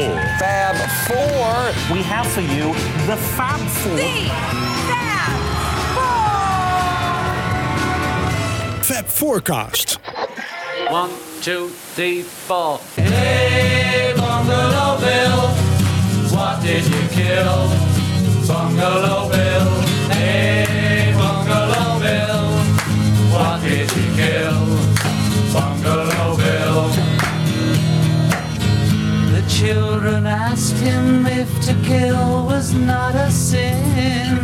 Four. Fab Four. We have for you the Fab Four. Fab Forecast. One, two, three, four. Hey, Bungalow Bill, what did you kill? Bungalow Bill, children asked him if to kill was not a sin.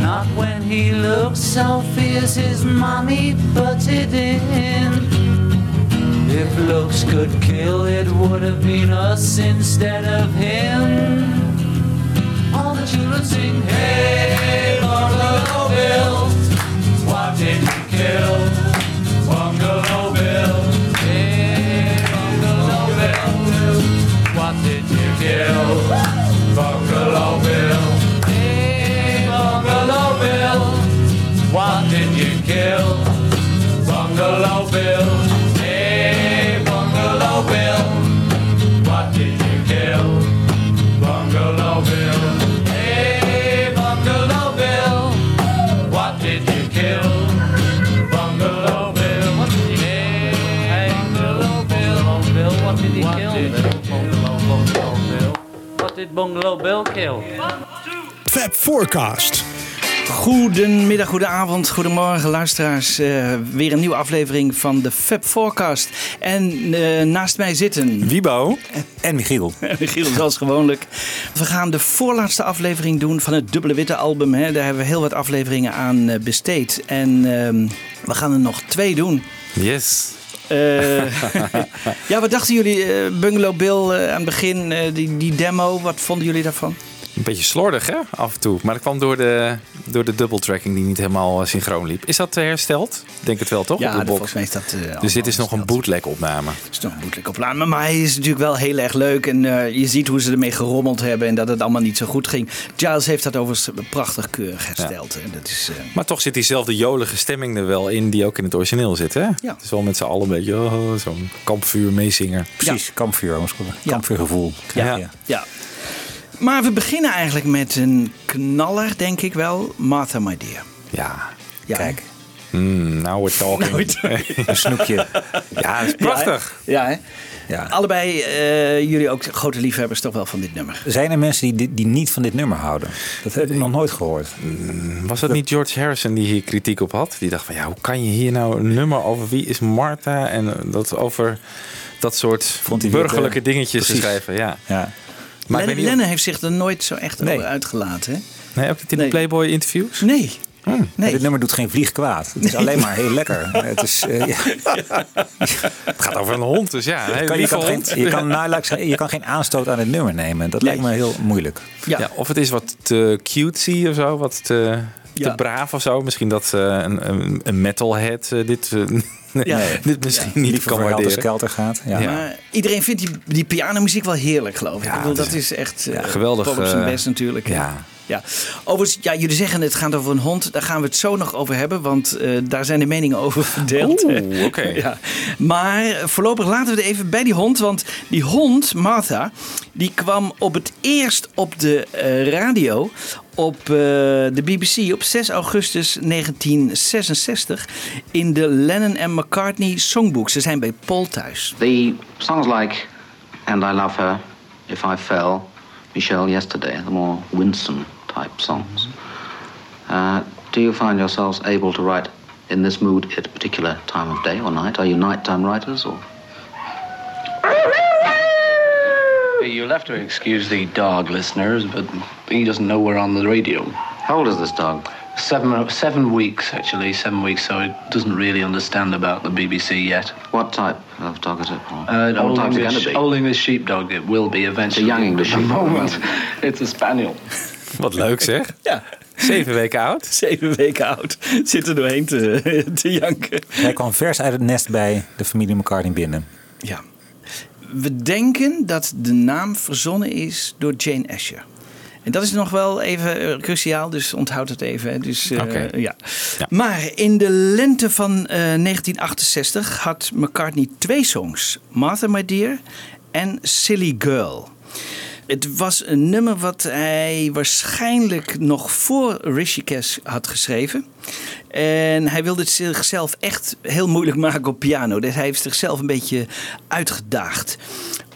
Not when he looked so fierce, his mommy butted in. If looks could kill, it would have been us instead of him. All the children sing, Hey, Bungalow Bill, what did you kill? Kill? Bungalow Bill kill? Fab Forecast. Goedemiddag, goedenavond, goedemorgen luisteraars. Eh, weer een nieuwe aflevering van de Fab Forecast. En eh, naast mij zitten... Wiebo en Michiel. Michiel, zoals gewoonlijk. We gaan de voorlaatste aflevering doen van het Dubbele Witte album. Hè. Daar hebben we heel wat afleveringen aan eh, besteed. En ehm, we gaan er nog twee doen. Yes. Eh, ja, wat dachten jullie, eh, Bungalow Bill eh, aan het begin, die, die demo, wat vonden jullie daarvan? Een beetje slordig hè, af en toe. Maar dat kwam door de, door de double tracking die niet helemaal eh, synchroon liep. Is dat eh, hersteld? Denk het wel, toch? Op Ja, de de- box. volgens mij is dat. eh, Dus dit is nog een hersteld. bootleg opname. Het is nog een bootleg opname, maar hij is natuurlijk wel heel erg leuk. En eh, je ziet hoe ze ermee gerommeld hebben en dat het allemaal niet zo goed ging. Giles heeft dat overigens prachtig keurig hersteld. En dat is, eh, Maar toch zit diezelfde jolige stemming er wel in die ook in het origineel zit. Hè? Ja. Het is wel met z'n allen een beetje oh, zo'n kampvuur meezinger. Precies, kampvuur. Kampvuurgevoel. Ja. ja. ja. Maar we beginnen eigenlijk met een knaller, denk ik wel. Martha, my dear. Ja. Ja. Kijk, Mm, now we're talking. een snoepje. ja, dat is prachtig. Ja, hè? Ja. Allebei eh, jullie ook grote liefhebbers toch wel van dit nummer. Zijn er mensen die, die, niet van dit nummer houden? Dat heb ik nog nooit gehoord. Was dat niet George Harrison die hier kritiek op had? Die dacht van ja, hoe kan je hier nou een nummer over wie is Martha en dat over dat soort burgerlijke eh, dingetjes te schrijven. Ja. Ja. Maar of- Lennon heeft zich er nooit zo echt Nee. over uitgelaten. Hè? Nee, ook niet in Nee. de Playboy interviews? Nee. Hmm. nee. Dit nummer doet geen vlieg kwaad. Het is alleen maar heel lekker. Het is, eh, ja. Het gaat over een hond, dus ja. Een hele kan, je, kan geen, kan, nou, je kan geen aanstoot aan het nummer nemen. Dat lijkt me heel moeilijk. Ja. Ja, of het is wat te cutesy of zo, wat te, te Ja. braaf of zo. Misschien dat eh, een, een, een metalhead eh, dit, eh, Ja. dit misschien niet Liever kan waarderen. Skelter gaat. Ja. Ja. Maar iedereen vindt die, die pianomuziek wel heerlijk, geloof ik. Ja, ik bedoel, dat is- echt geweldig, op zijn best natuurlijk. ja. Ja. Overigens, ja, jullie zeggen het gaat over een hond. Daar gaan we het zo nog over hebben, want eh, daar zijn de meningen over verdeeld. Oeh, oké. ja. Maar eh, voorlopig laten we het even bij die hond. Want die hond, Martha, die kwam op het eerst op de eh, radio op eh, de BBC op 6 augustus 1966 in de Lennon en McCartney Songbook. Ze zijn bij Paul thuis. The songs like And I Love Her, If I Fell, Michelle Yesterday, the more winsome type songs. Uh, do you find yourselves able to write in this mood at a particular time of day or night? Are you nighttime writers or? You'll have to excuse the dog, listeners, but he doesn't know we're on the radio. How old is this dog? Seven, seven weeks, actually, seven weeks, so it doesn't really understand about the BBC yet. What type of dog is it? Uh, old, English, going to be? old English sheepdog, it will be eventually. A young English the sheepdog. moment, it's a spaniel. Wat leuk zeg. Ja, Zeven weken oud. zeven weken oud. Zit er doorheen te, te janken. Hij kwam vers uit het nest bij de familie McCartney binnen. Ja. We denken dat de naam verzonnen is door Jane Asher. En dat is nog wel even eh, cruciaal, dus onthoud het even. Dus, eh, Oké. ja. Ja. Maar in de lente van eh, 1968 had McCartney twee songs. Martha My Dear en Silly Girl. Het was een nummer wat hij waarschijnlijk nog voor Rishikesh had geschreven. En hij wilde het zichzelf echt heel moeilijk maken op piano. Dus hij heeft zichzelf een beetje uitgedaagd.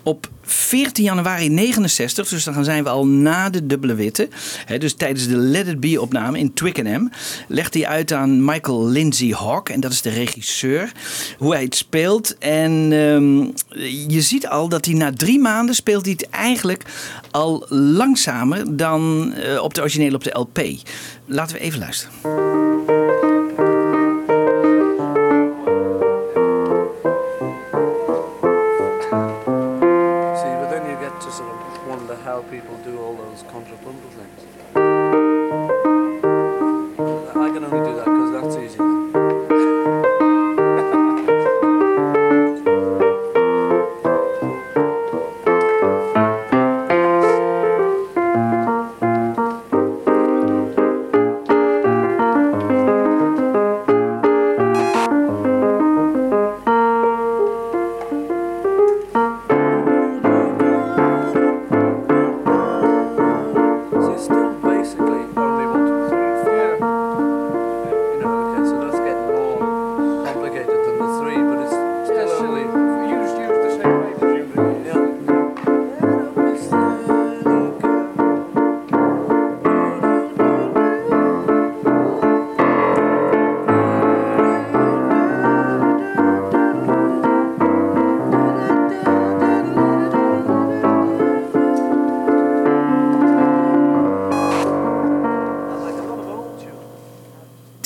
Op 14 januari 69, dus dan zijn we al na de dubbele witte. Hè, dus tijdens de Let It Be opname in Twickenham. Legt hij uit aan Michael Lindsay Hawk. En dat is de regisseur. Hoe hij het speelt. En ehm, je ziet al dat hij na drie maanden speelt hij het eigenlijk al langzamer dan eh, op de originele op de LP. Laten we even luisteren.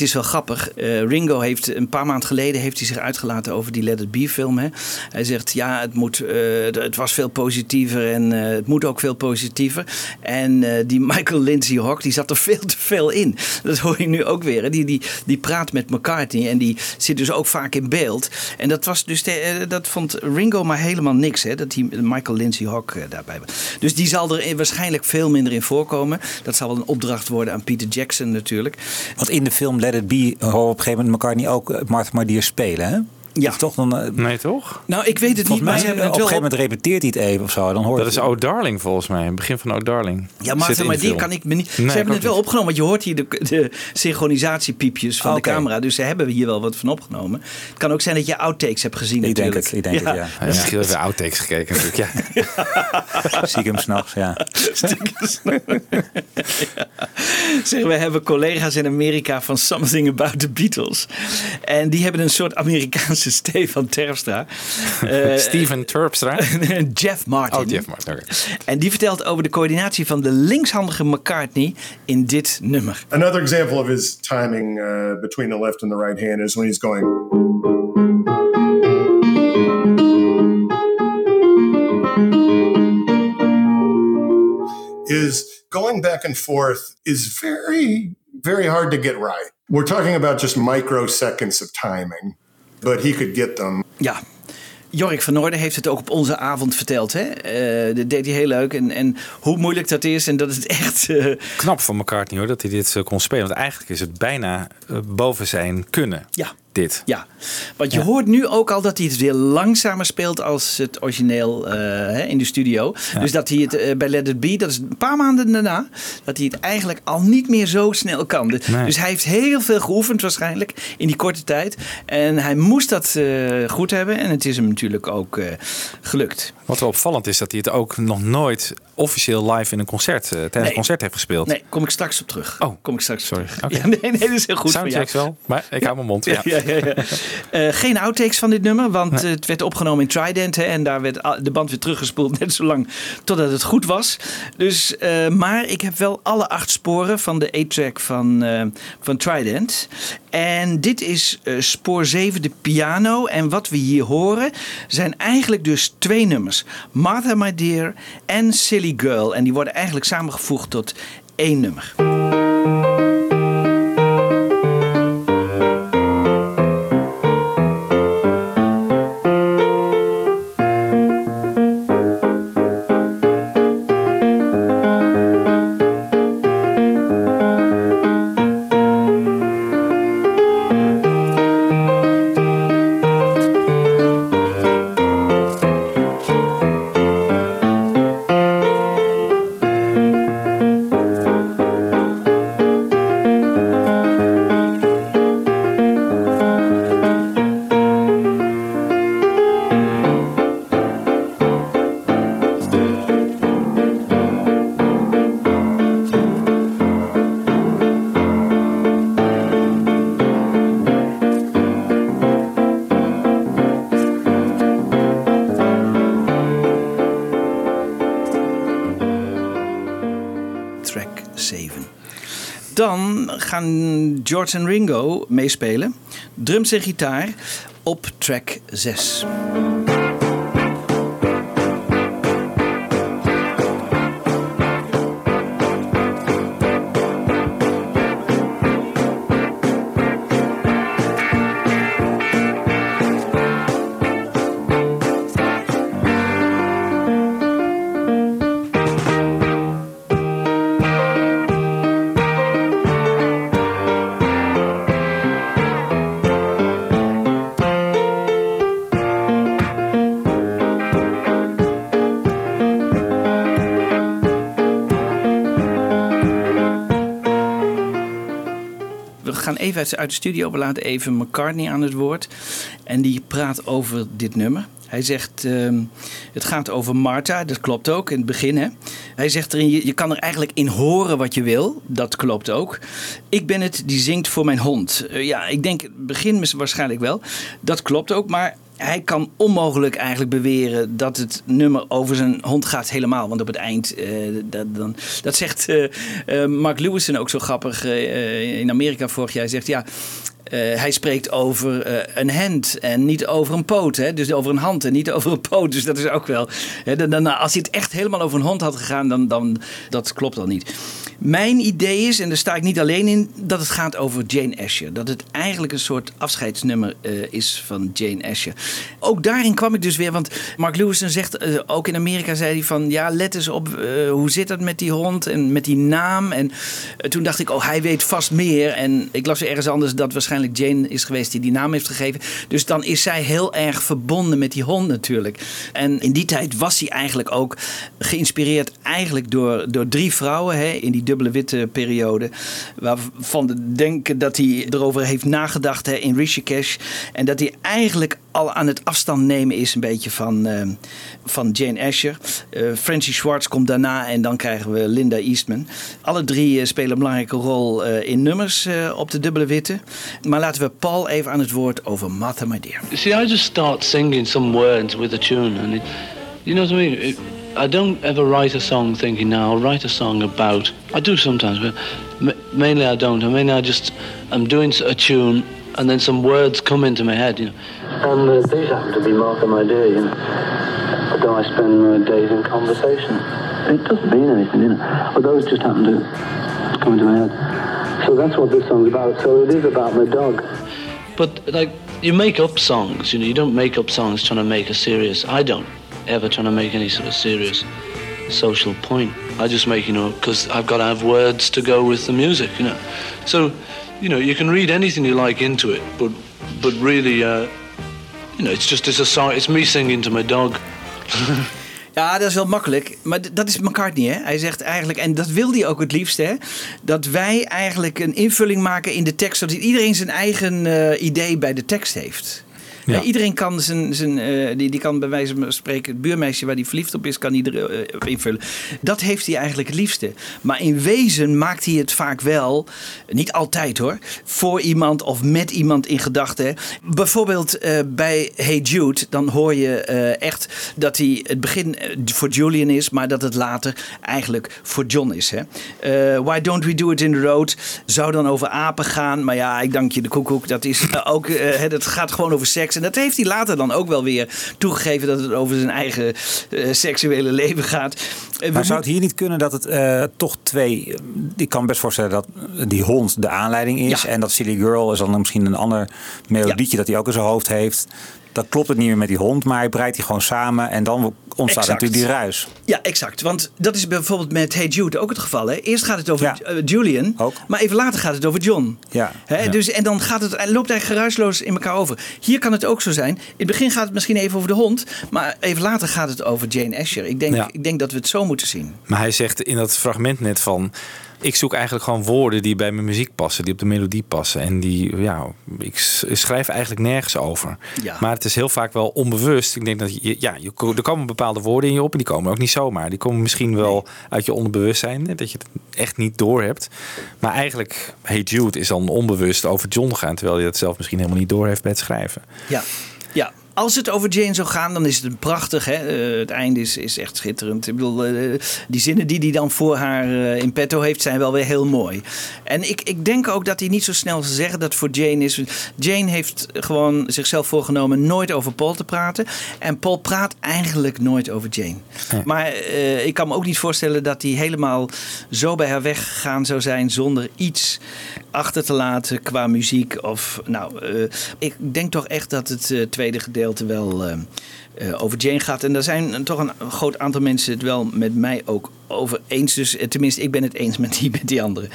Het is wel grappig. Eh, Ringo heeft een paar maanden geleden heeft hij zich uitgelaten over die Let It Be film. Hè. Hij zegt ja, het, moet, eh, het was veel positiever en eh, het moet ook veel positiever. En die Michael Lindsay Hawk, die zat er veel te veel in. Dat hoor je nu ook weer. Hè. Die, die, die praat met McCartney en die zit dus ook vaak in beeld. En dat, was dus de- dat vond Ringo maar helemaal niks. Hè, dat die Michael Lindsay Hawk daarbij was. Dus die zal er waarschijnlijk veel minder in voorkomen. Dat zal wel een opdracht worden aan Peter Jackson natuurlijk. Want in de film It Be horen op een gegeven moment McCartney ook eh, Martha Mardier spelen, hè? Ja. Toch dan, eh, Nee, toch? Nou, ik weet het niet, maar ze op een hebben gegeven moment repeteert hij het even of zo. Dan hoort Dat is Oh Darling volgens mij. Het begin van Oh Darling. Ja, maar die kan ik me niet. Nee, ze hebben het wel niet. opgenomen, want je hoort hier de, de synchronisatieppiepjes van de camera. Dus ze hebben hier wel wat van opgenomen. Het kan ook zijn dat je outtakes hebt gezien. Ik denk natuurlijk. het, ik denk het, ja. Hij heeft Michiel even outtakes gekeken natuurlijk. Ja. Zie ik hem s'nachts, ja. Zeg, we hebben collega's in Amerika van Something About the Beatles. En die hebben een soort Amerikaanse Stefan Terpstra. Eh, Steven Terpstra. Jeff Martin. Oh, Jeff Martin. oké. En die vertelt over de coördinatie van de linkshandige McCartney in dit nummer. Another example of his timing uh, between the left and the right hand is when he's going. Is going back and forth is very, very hard to get right. We're talking about just microseconds of timing, but he could get them. Ja. Jorik van Noorden heeft het ook op onze avond verteld. Hè? Eh, dat deed hij heel leuk. En, en hoe moeilijk dat is. En dat het echt. eh, Knap van McCartney hoor, dat hij dit eh, kon spelen. Want eigenlijk is het bijna boven zijn kunnen. Ja. Dit. Ja, want je hoort nu ook al dat hij het weer langzamer speelt als het origineel eh, hè, in de studio. Dus dat hij het eh, bij Let It Be, dat is een paar maanden daarna, dat hij het eigenlijk al niet meer zo snel kan. Nee. Dus hij heeft heel veel geoefend waarschijnlijk in die korte tijd. En hij moest dat eh, goed hebben en het is hem natuurlijk ook gelukt. Wat wel opvallend is dat hij het ook nog nooit officieel live in een concert, eh, tijdens Nee. een concert heeft gespeeld. Nee, kom ik straks op terug. Oh, kom ik straks sorry. op. Oké. Ja, nee, nee, dat is heel goed. Soundchecks wel, maar ik hou mijn mond. Ja. Ja, ja. Eh, geen outtakes van dit nummer, want het werd opgenomen in Trident. Hè, en daar werd de band weer teruggespoeld, net zo lang totdat het goed was. Dus, eh, maar ik heb wel alle acht sporen van de A-track van, van Trident. En dit is spoor 7, de piano. En wat we hier horen zijn eigenlijk dus twee nummers. Martha My Dear en Silly Girl. En die worden eigenlijk samengevoegd tot één nummer. Gaan George en Ringo meespelen. Drums en gitaar op track 6. Even uit, uit de studio. We laten even McCartney aan het woord. En die praat over dit nummer. Hij zegt, ehm, het gaat over Martha. Dat klopt ook in het begin. Hè? Hij zegt erin, je, je kan er eigenlijk in horen wat je wil. Dat klopt ook. Ik ben het die zingt voor mijn hond. Eh, ja, ik denk het begin waarschijnlijk wel. Dat klopt ook, maar hij kan onmogelijk eigenlijk beweren dat het nummer over zijn hond gaat helemaal. Want op het eind, eh, dat, dan, dat zegt eh, eh, Mark Lewison ook zo grappig in Amerika vorig jaar. Hij zegt ja. Eh, hij spreekt over eh, een hand en niet over een poot. Hè? Dus over een hand en niet over een poot. Dus dat is ook wel. Hè? Dan, als hij het echt helemaal over een hond had gegaan, dan, dan dat klopt dan niet. Mijn idee is, en daar sta ik niet alleen in, dat het gaat over Jane Asher. Dat het eigenlijk een soort afscheidsnummer eh, is van Jane Asher. Ook daarin kwam ik dus weer, want Mark Lewison zegt, ook in Amerika zei hij van, ja, let eens op, hoe zit dat met die hond en met die naam? En toen dacht ik, oh, hij weet vast meer. En ik las ergens anders dat waarschijnlijk Jane is geweest die die naam heeft gegeven. Dus dan is zij heel erg verbonden met die hond natuurlijk. En in die tijd was hij eigenlijk ook geïnspireerd eigenlijk door, door drie vrouwen hè, in die dubbele witte periode. Waarvan denken dat hij erover heeft nagedacht hè, in Rishikesh. En dat hij eigenlijk al aan het afstand nemen is een beetje van, eh, van Jane Asher. Eh Francie Schwartz komt daarna en dan krijgen we Linda Eastman. Alle drie eh, spelen een belangrijke rol in nummers op de dubbele witte. Maar laten we Paul even aan het woord over Martha My Dear. You see, I just start singing some words with a tune, and it, you know what I mean. It, I don't ever write a song thinking now I'll write a song about. I do sometimes, but mainly I don't. I mean, I just I'm doing a tune, and then some words come into my head, you know. And uh, these happen to be Martha, my dear, you know. Although I spend uh, days in conversation, it doesn't mean anything, you know. But those just happen to come into my head. So that's what this song's about. So it is about my dog. But like you make up songs, you know, you don't make up songs trying to make a serious. I don't ever trying to make any sort of serious social point. I just make you know because I've got to have words to go with the music, you know. So, you know, you can read anything you like into it, but but really, uh, you know, it's just it's a song. It's me singing to my dog. Ja, dat is wel makkelijk. Maar dat is McCartney, hè? Hij zegt eigenlijk, en dat wil hij ook het liefst, hè? Dat wij eigenlijk een invulling maken in de tekst, zodat iedereen zijn eigen eh, idee bij de tekst heeft. Ja. Eh, iedereen kan zijn, zijn eh, die, die kan bij wijze van spreken het buurmeisje waar hij verliefd op is, kan iedereen eh, invullen. Dat heeft hij eigenlijk het liefste. Maar in wezen maakt hij het vaak wel, niet altijd hoor, voor iemand of met iemand in gedachten. Bijvoorbeeld bij Hey Jude, dan hoor je echt dat hij het begin voor Julian is, maar dat het later eigenlijk voor John is. Hè? Why Don't We Do It in the Road zou dan over apen gaan, maar ja, ik dank je de koekoek. Dat is ook, dat gaat gewoon over seks. En dat heeft hij later dan ook wel weer toegegeven dat het over zijn eigen eh, seksuele leven gaat. Eh, Maar zou het hier niet kunnen dat het eh, toch twee... Ik kan best voorstellen dat die hond de aanleiding is. Ja. En dat Silly Girl is dan misschien een ander melodietje dat hij ook in zijn hoofd heeft. Dan klopt het niet meer met die hond, maar hij breidt die gewoon samen. En dan ontstaat Exact. natuurlijk die ruis. Ja, exact. Want dat is bijvoorbeeld met Hey Jude ook het geval. Hè? Eerst gaat het over Ja. eh, Julian, Ook. maar even later gaat het over John. Ja. Hè? Ja. Dus, en dan gaat het, loopt hij geruisloos in elkaar over. Hier kan het ook zo zijn. In het begin gaat het misschien even over de hond, maar even later gaat het over Jane Asher. Ik denk, Ja. ik denk dat we het zo moeten zien. Maar hij zegt in dat fragment net van... Ik zoek eigenlijk gewoon woorden die bij mijn muziek passen, die op de melodie passen. En die, ja, ik schrijf eigenlijk nergens over. Ja. Maar het is heel vaak wel onbewust. Ik denk dat je, ja, je, er komen bepaalde woorden in je op en die komen ook niet zomaar. Die komen misschien wel uit je onderbewustzijn, dat je het echt niet door hebt. Maar eigenlijk, Hey Jude is dan onbewust over John gaan, terwijl hij dat zelf misschien helemaal niet door heeft bij het schrijven. Ja, ja. Als het over Jane zou gaan, dan is het een prachtig. Hè? Eh, het einde is, is echt schitterend. Ik bedoel, eh, die zinnen die hij dan voor haar eh, in petto heeft, zijn wel weer heel mooi. En ik, ik denk ook dat hij niet zo snel zal zeggen dat voor Jane is. Jane heeft gewoon zichzelf voorgenomen nooit over Paul te praten. En Paul praat eigenlijk nooit over Jane. Maar ik kan me ook niet voorstellen dat hij helemaal zo bij haar weggegaan zou zijn zonder iets achter te laten qua muziek. Of, nou, ik denk toch echt dat het tweede gedeelte wel eh, eh, over Jane gaat. En daar zijn toch een groot aantal mensen het wel met mij ook over eens. Dus eh, tenminste, ik ben het eens met die, met die anderen.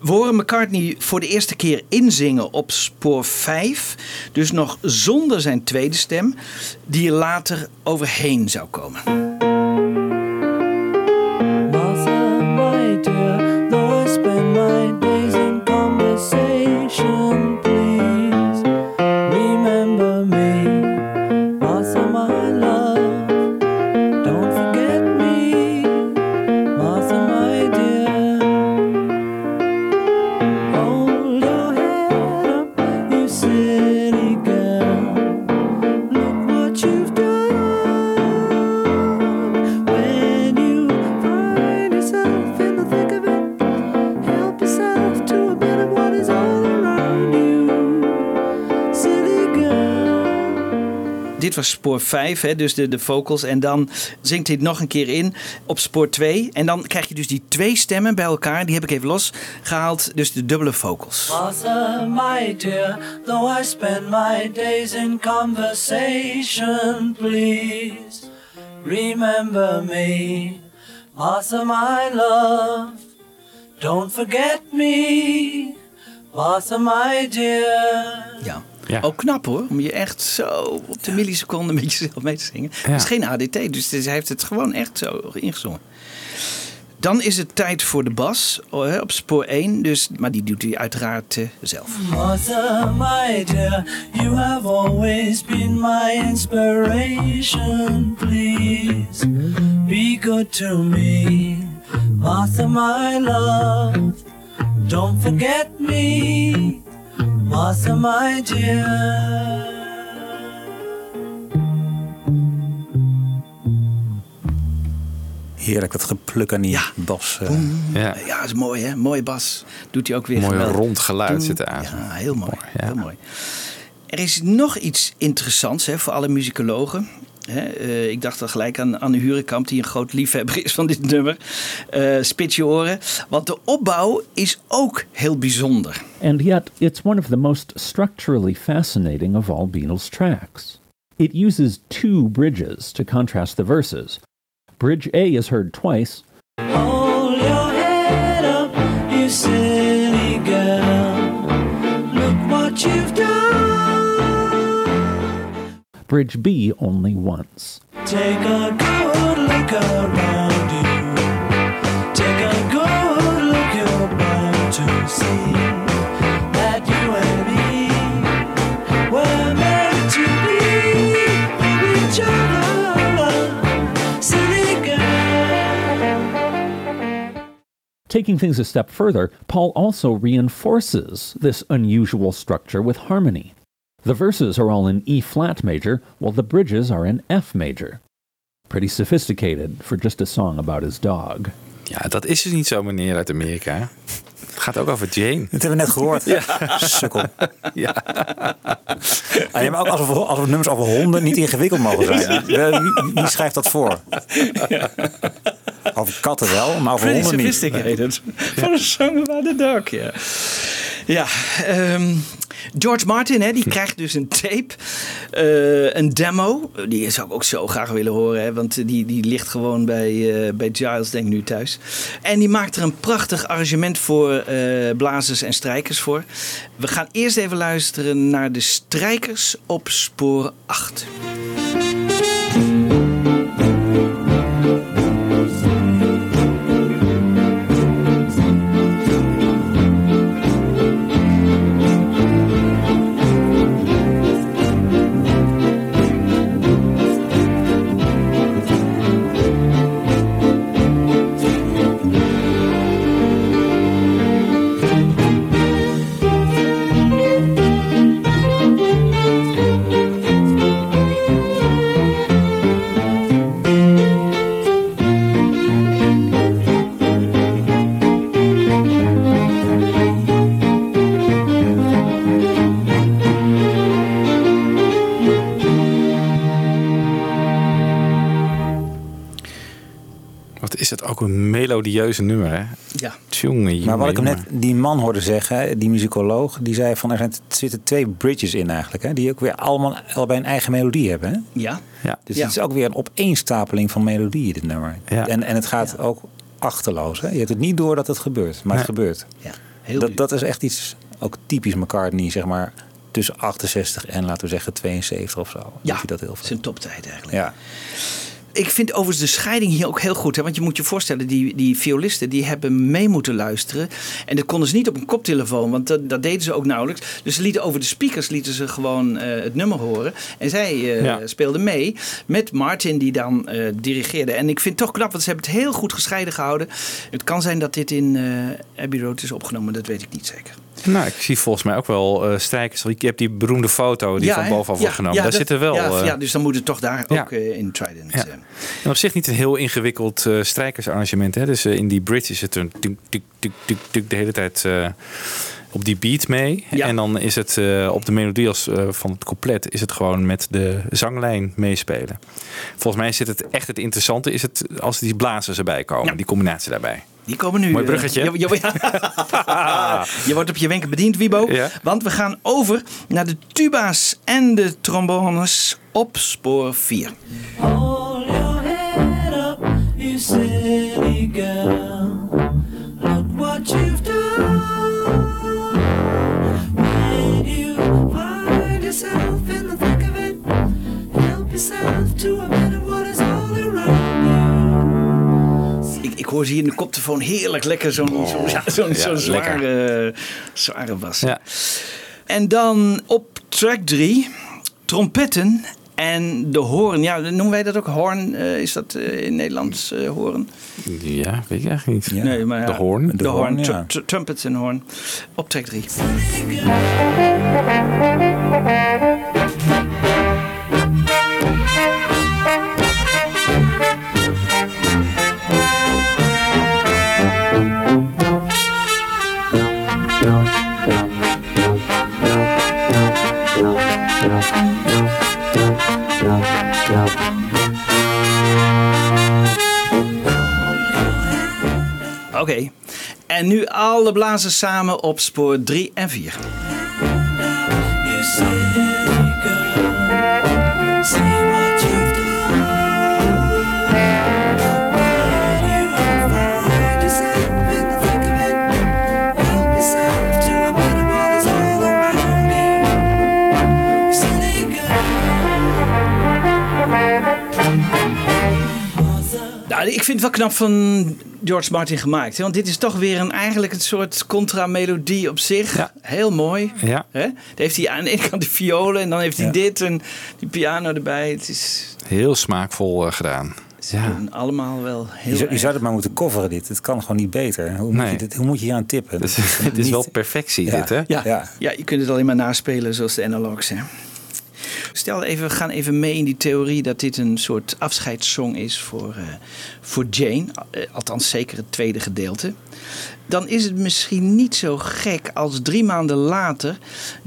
We horen McCartney voor de eerste keer inzingen op spoor 5. Dus nog zonder zijn tweede stem, die er later overheen zou komen. Dit was spoor 5, hè, dus de, de vocals. En dan zingt hij het nog een keer in op spoor 2. En dan krijg je dus die twee stemmen bij elkaar. Die heb ik even losgehaald. Dus de dubbele vocals. Martha, my dear, though I spend my days in conversation, please remember me. Martha, my love, don't forget me. Martha, my dear. Ja. Ook knap hoor, om je echt zo op de milliseconde met jezelf mee te zingen. Het is geen ADT, dus hij heeft het gewoon echt zo ingezongen. Dan is het tijd voor de bas oh, hè, op spoor 1, dus, maar die doet hij uiteraard eh, zelf. Martha, my dear, you have always been my inspiration. Please be good to me. Martha, my love, don't forget me. Martha, my dear. Heerlijk, dat gepluk aan die bas. eh. Ja. Ja, dat is mooi hè, mooie bas. Doet hij ook weer Mooi geweldig. rond geluid zit er aan. Ja, heel mooi. Heel mooi. Er is nog iets interessants hè, voor alle muzikologen. Hè, eh, ik dacht al gelijk aan Anne Hurenkamp, die een groot liefhebber is van dit nummer. Eh spits je oren. Want de opbouw is ook heel bijzonder. And yet, it's one of the most structurally fascinating of all Beatles' tracks. It uses two bridges to contrast the verses. Bridge A is heard twice, Hold your head up, you silly Bridge B only once. Take a good look around you. Take a good look, you're bound to see that you and me were meant to be for each other. Silly girl. Taking things a step further, Paul also reinforces this unusual structure with harmony. The verses are all in E flat major, while the bridges are in F major. Pretty sophisticated for just a song about his dog. Ja, dat is dus niet zo, meneer uit Amerika. Het gaat ook over Jane. Dat hebben we net gehoord. Sukkel. Ja. Ah, ja, maar ook als we, als we nummers over honden niet ingewikkeld mogen zijn. Wie, wie- wie schrijft dat voor? Over katten wel, maar over honden niet. sophisticated. Voor een song about the dog, ja. Ja, ehm, George Martin, hè, die krijgt dus een tape, eh, een demo. Die zou ik ook zo graag willen horen, hè, want die, die ligt gewoon bij, eh, bij Giles, denk ik nu thuis. En die maakt er een prachtig arrangement voor eh, blazers en strijkers voor. We gaan eerst even luisteren naar de strijkers op spoor 8. Is het ook een melodieuze nummer, hè? Ja. Tjonge, jonge, Maar wat ik hem net, die man hoorde zeggen, die muzikoloog, die zei van er zijn, er zitten twee bridges in eigenlijk. Hè, die ook weer allemaal allebei een eigen melodie hebben. Hè? Ja. Ja. Dus Ja. het is ook weer een opeenstapeling van melodieën, dit nummer. Ja. En, en het gaat ook achterloos. Hè? Je hebt het niet door dat het gebeurt, maar het gebeurt. Ja, heel Dat, dat is echt iets, ook typisch McCartney, zeg maar, tussen 68 en laten we zeggen 72 of zo. Ja, dat heel veel. zijn toptijd eigenlijk. Ja. Ik vind overigens de scheiding hier ook heel goed. Hè? Want je moet je voorstellen, die, die violisten die hebben mee moeten luisteren. En dat konden ze niet op een koptelefoon, want dat, dat deden ze ook nauwelijks. Dus ze lieten over de speakers lieten ze gewoon eh, het nummer horen. En zij eh, Ja. speelden mee met Martin die dan eh, dirigeerde. En ik vind het toch knap, want ze hebben het heel goed gescheiden gehouden. Het kan zijn dat dit in Abbey Road is opgenomen, dat weet ik niet zeker. Nou, ik zie volgens mij ook wel eh strijkers. Ik heb die beroemde foto die van bovenaf wordt genomen. ja, Daar zitten wel... Ja, eh, ja, dus dan moet het toch daar ook eh, in Trident. Ja. En op zich niet een heel ingewikkeld strijkersarrangement. Hè? Dus in die bridge is het een tuk, tuk, tuk, tuk, tuk, de hele tijd op die beat mee. Ja. En dan is het op de melodie als, van het couplet is het gewoon met de zanglijn meespelen. Volgens mij zit het echt het interessante is het als die blazers erbij komen. Ja. Die combinatie daarbij. Die komen nu. Mooi eh, bruggetje. je, je- ja. je wordt op je wenken bediend, Wibo. Ja. Want we gaan over naar de tuba's en de trombones op spoor 4. Hold your head up, you silly girl. Look what you've done. When you find yourself in the thick of it, help yourself Ik, hoor ze hier in de koptelefoon heerlijk lekker zo'n zo, ja, zo'n lekker. zware, zware bas. Ja. En dan op track 3, trompetten en de hoorn. Ja, noemen wij dat ook hoorn? Eh, is dat eh, in Nederlands eh hoorn? Ja, weet ik eigenlijk niet. Ja. Nee, maar ja, De hoorn? De, De hoorn, ja. trumpets en hoorn. Op track 3. Oké. En nu alle blazers samen op spoor 3 en 4. Vind het wel knap van George Martin gemaakt. Hè? Want dit is toch weer een, eigenlijk een soort contra-melodie op zich. Ja. Heel mooi. Ja. Hè? Dan heeft hij aan de ene kant de violen en dan heeft hij Ja. dit en die piano erbij. Het is Heel smaakvol eh, gedaan. ze Ja. doen allemaal wel heel Je zou, je zou het maar moeten coveren dit. Het kan gewoon niet beter. Hoe moet, Nee. je, dit, hoe moet je hier aan tippen? Dus, het is niet- wel perfectie Ja. dit, hè? Ja, ja. Ja. je kunt het alleen maar naspelen zoals de analogs. Hè. Stel even, we gaan even mee in die theorie dat dit een soort afscheidssong is voor, eh, voor Jane. Eh, althans, zeker het tweede gedeelte. Dan is het misschien niet zo gek als drie maanden later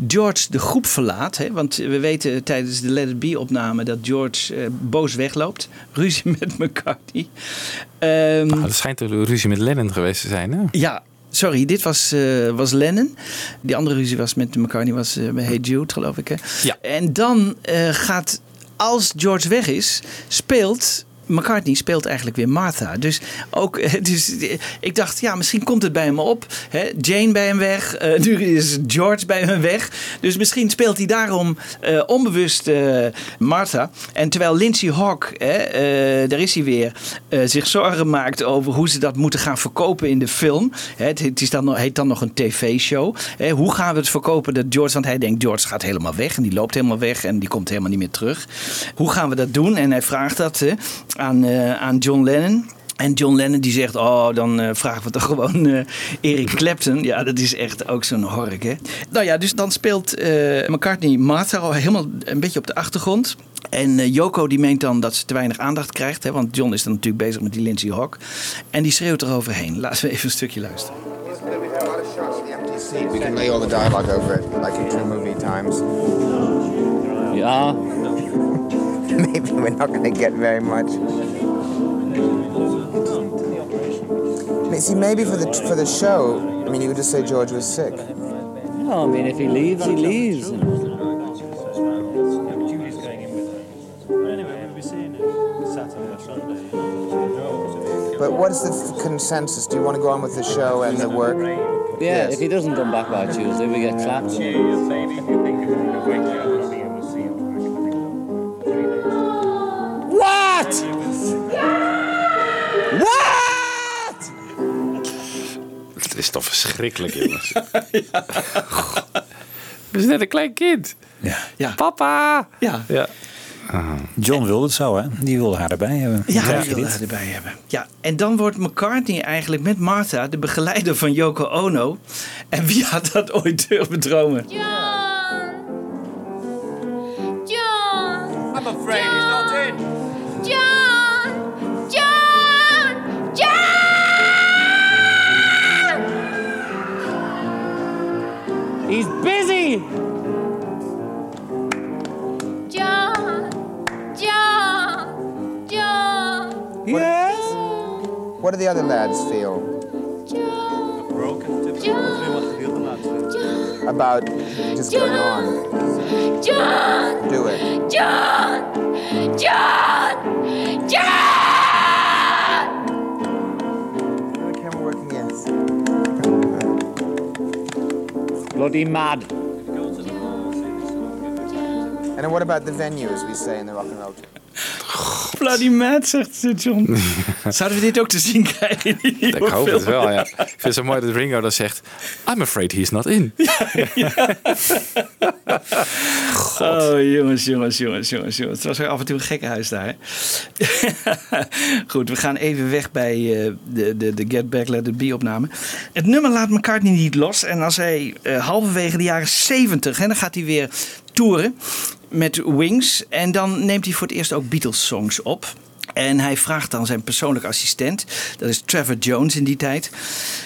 George de groep verlaat. Hè? Want we weten tijdens de Let It Be opname dat George eh, boos wegloopt. Ruzie met McCartney. Ehm, Nou, dat schijnt een ruzie met Lennon geweest te zijn, hè? ja, sorry, dit was, eh, was Lennon. Die andere ruzie was met McCartney, was eh, bij Hey Jude, geloof ik. Hè? Ja. En dan eh, gaat, als George weg is, speelt. McCartney speelt eigenlijk weer Martha. Dus ook, eh, dus, eh, ik dacht, ja, misschien komt het bij hem op. Hè? Jane bij hem weg. eh, nu is George bij hem weg. Dus misschien speelt hij daarom onbewust Martha. En terwijl Lindsay Hawk, hè, daar is hij weer, zich zorgen maakt over hoe ze dat moeten gaan verkopen in de film. Het, is dan, heet dan nog een tv-show. Hoe gaan we het verkopen dat George, want hij denkt George gaat helemaal weg en die loopt helemaal weg en die komt helemaal niet meer terug. Hoe gaan we dat doen? En hij vraagt dat aan, eh, aan John Lennon. En John Lennon die zegt, oh, dan eh, vragen we toch gewoon eh Eric Clapton. Ja, dat is echt ook zo'n hork, hè. Nou ja, dus dan speelt eh, McCartney Martha al helemaal een beetje op de achtergrond. En eh, Yoko die meent dan dat ze te weinig aandacht krijgt. Hè, want John is dan natuurlijk bezig met die Lindsay Hawk. En die schreeuwt eroverheen. Laten we even een stukje luisteren. We can lay all the dialogue over it, like in true movie times. Yeah. Maybe we're not going to get very much. mean, see, maybe for the for the show, I mean, you could just say George was sick. No, I mean, if he leaves, he leaves. But what's the f- consensus? Do you want to go on with the show and the work? Yeah, if he doesn't come back by Tuesday, we get clapped. What? What? Het is toch verschrikkelijk, jongens. We zijn net een klein kind. Ja. Papa! Ja. ja. John wilde het zo, hè? Die wilde haar erbij hebben. Ja, die je wil dit? haar erbij hebben. Ja, en dan wordt McCartney eigenlijk met Martha de begeleider van Yoko Ono. En wie had dat ooit durven dromen? John! I'm afraid He's busy! John! John! John! Yes. What do the other lads feel John. about just going on? John! Do it. John! John! John! Bloody mad. And what about the venue, as we say in the rock and roll? Bloody mad, zegt John. Zouden we dit ook te zien krijgen? Ik hoop film? het wel, ja. Ik vind het zo mooi dat Ringo dan zegt... I'm afraid he's not in. Oh, jongens, jongens, jongens, jongens, jongens. Het was weer af en toe een gekkenhuis daar. hè? Goed, we gaan even weg bij eh, de, de, de Get Back Let It Be opname. Het nummer laat McCartney niet los. En als hij eh, halverwege de jaren 70, hè, dan gaat hij weer toeren met Wings. En dan neemt hij voor het eerst ook Beatles songs op. En hij vraagt dan zijn persoonlijke assistent, dat is Trevor Jones in die tijd.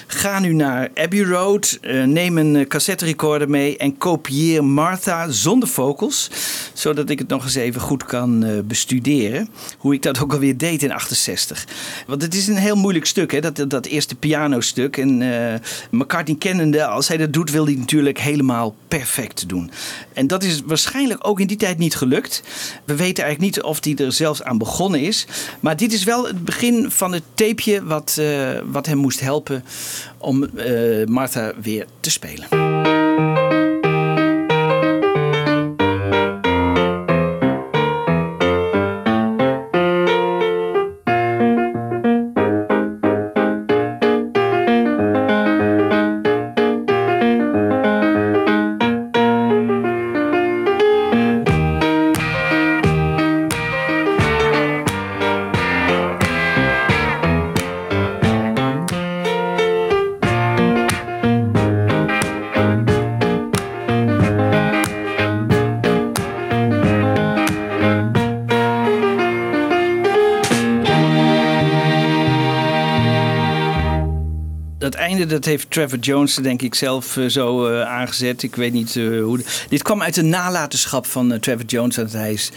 Ga nu naar Abbey Road, eh, neem een eh, cassette recorder mee en kopieer Martha zonder vocals. Zodat ik het nog eens even goed kan eh, bestuderen. Hoe ik dat ook alweer deed in 68. Want het is een heel moeilijk stuk, hè? Dat, dat eerste pianostuk. En McCartney kennende, als hij dat doet, wil hij natuurlijk helemaal perfect doen. En dat is waarschijnlijk ook in die tijd niet gelukt. We weten eigenlijk niet of hij er zelfs aan begonnen is. Maar dit is wel het begin van het tapeje wat, eh, wat hem moest helpen om eh Martha weer te spelen. Dat dat heeft Trevor Jones, denk ik, zelf eh, zo eh, aangezet. Ik weet niet eh, hoe. Dit kwam uit de nalatenschap van Trevor Jones. Want hij is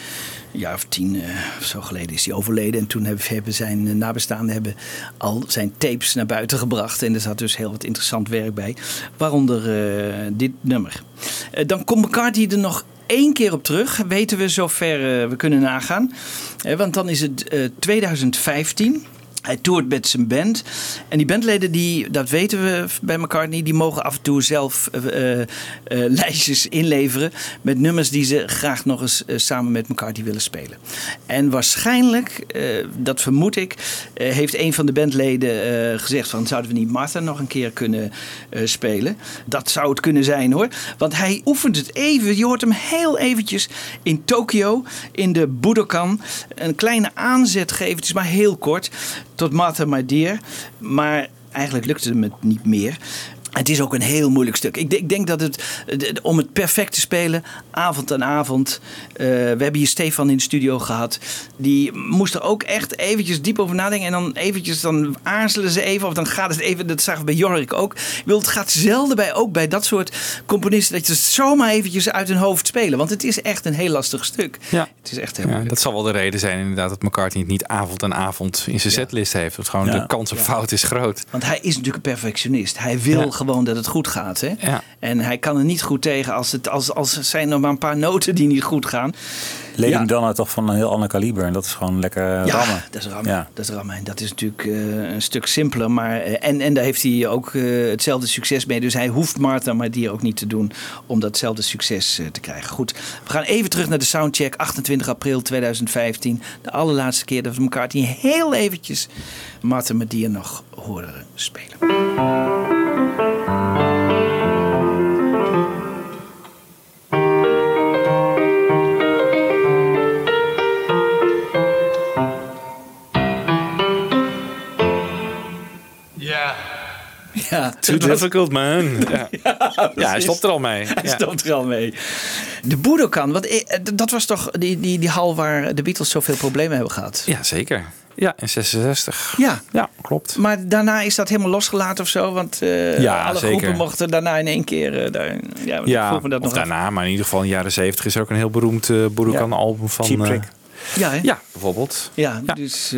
een jaar of tien of zo geleden is hij overleden. En toen hebben, zijn nabestaanden hebben al zijn tapes naar buiten gebracht. En er zat dus heel wat interessant werk bij. Waaronder dit nummer. Dan komt McCartney er nog één keer op terug. Weten we zover we kunnen nagaan. Want dan is het eh, 2015. Hij toert met zijn band. En die bandleden, die, dat weten we bij McCartney, die mogen af en toe zelf eh, eh, eh, lijstjes inleveren met nummers die ze graag nog eens samen met McCartney willen spelen. En waarschijnlijk, dat vermoed ik, heeft een van de bandleden gezegd van zouden we niet Martha nog een keer kunnen spelen. Dat zou het kunnen zijn hoor. Want hij oefent het even. Je hoort hem heel eventjes in Tokio in de Budokan een kleine aanzet geven. Het is maar heel kort tot Martha My Dear. Maar eigenlijk lukte het niet meer. Het is ook een heel moeilijk stuk. Ik, denk- ik denk dat het, om het perfect te spelen, avond aan avond. eh, we hebben hier Stefan in de studio gehad. Die moest er ook echt eventjes diep over nadenken. En dan eventjes, dan aarzelen ze even. Of dan gaat het even, dat zagen we bij Jorik ook. Wil, het gaat zelden bij, ook bij dat soort componisten, dat je het zomaar eventjes uit hun hoofd spelen. Want het is echt een heel lastig stuk. Ja. Het is echt heel Ja, dat zal wel de reden zijn inderdaad dat McCartney het niet avond aan avond in zijn setlist heeft. Want gewoon Ja. de kans op Ja. fout is groot. Want hij is natuurlijk een perfectionist. Hij wil Ja. Gewoon dat het goed gaat. Hè? Ja. En hij kan er niet goed tegen als, het, als, als er zijn nog maar een paar noten die niet goed gaan. Lady Ja. Madonna toch van een heel ander kaliber. En dat is gewoon lekker eh, Ja, rammen. dat is rammen. Ja. Dat is rammen. En dat is natuurlijk eh, een stuk simpeler. Maar, eh, en, en daar heeft hij ook eh, hetzelfde succes mee. Dus hij hoeft Martha maar die ook niet te doen om datzelfde succes eh, te krijgen. Goed, we gaan even terug naar de soundcheck. 28 april 2015. De allerlaatste keer dat we McCartney heel eventjes Martha Media nog horen spelen. Too difficult, man. Ja, ja, hij precies. stopt er al mee. Hij Ja. stopt er al mee. De Budokan, want eh, dat was toch die, die, die hal waar de Beatles zoveel problemen hebben gehad. Ja, zeker. Ja, in 66. Ja. Ja, klopt. Maar daarna is dat helemaal losgelaten of zo? Want Ja, alle zeker. groepen mochten daarna in één keer... eh, daar, ja, Ja, me dat of nog af. daarna, maar in ieder geval in de jaren 70 is ook een heel beroemd uh, Budokan album van... Cheap Trick. Ja, hè? ja, bijvoorbeeld. Ja, dus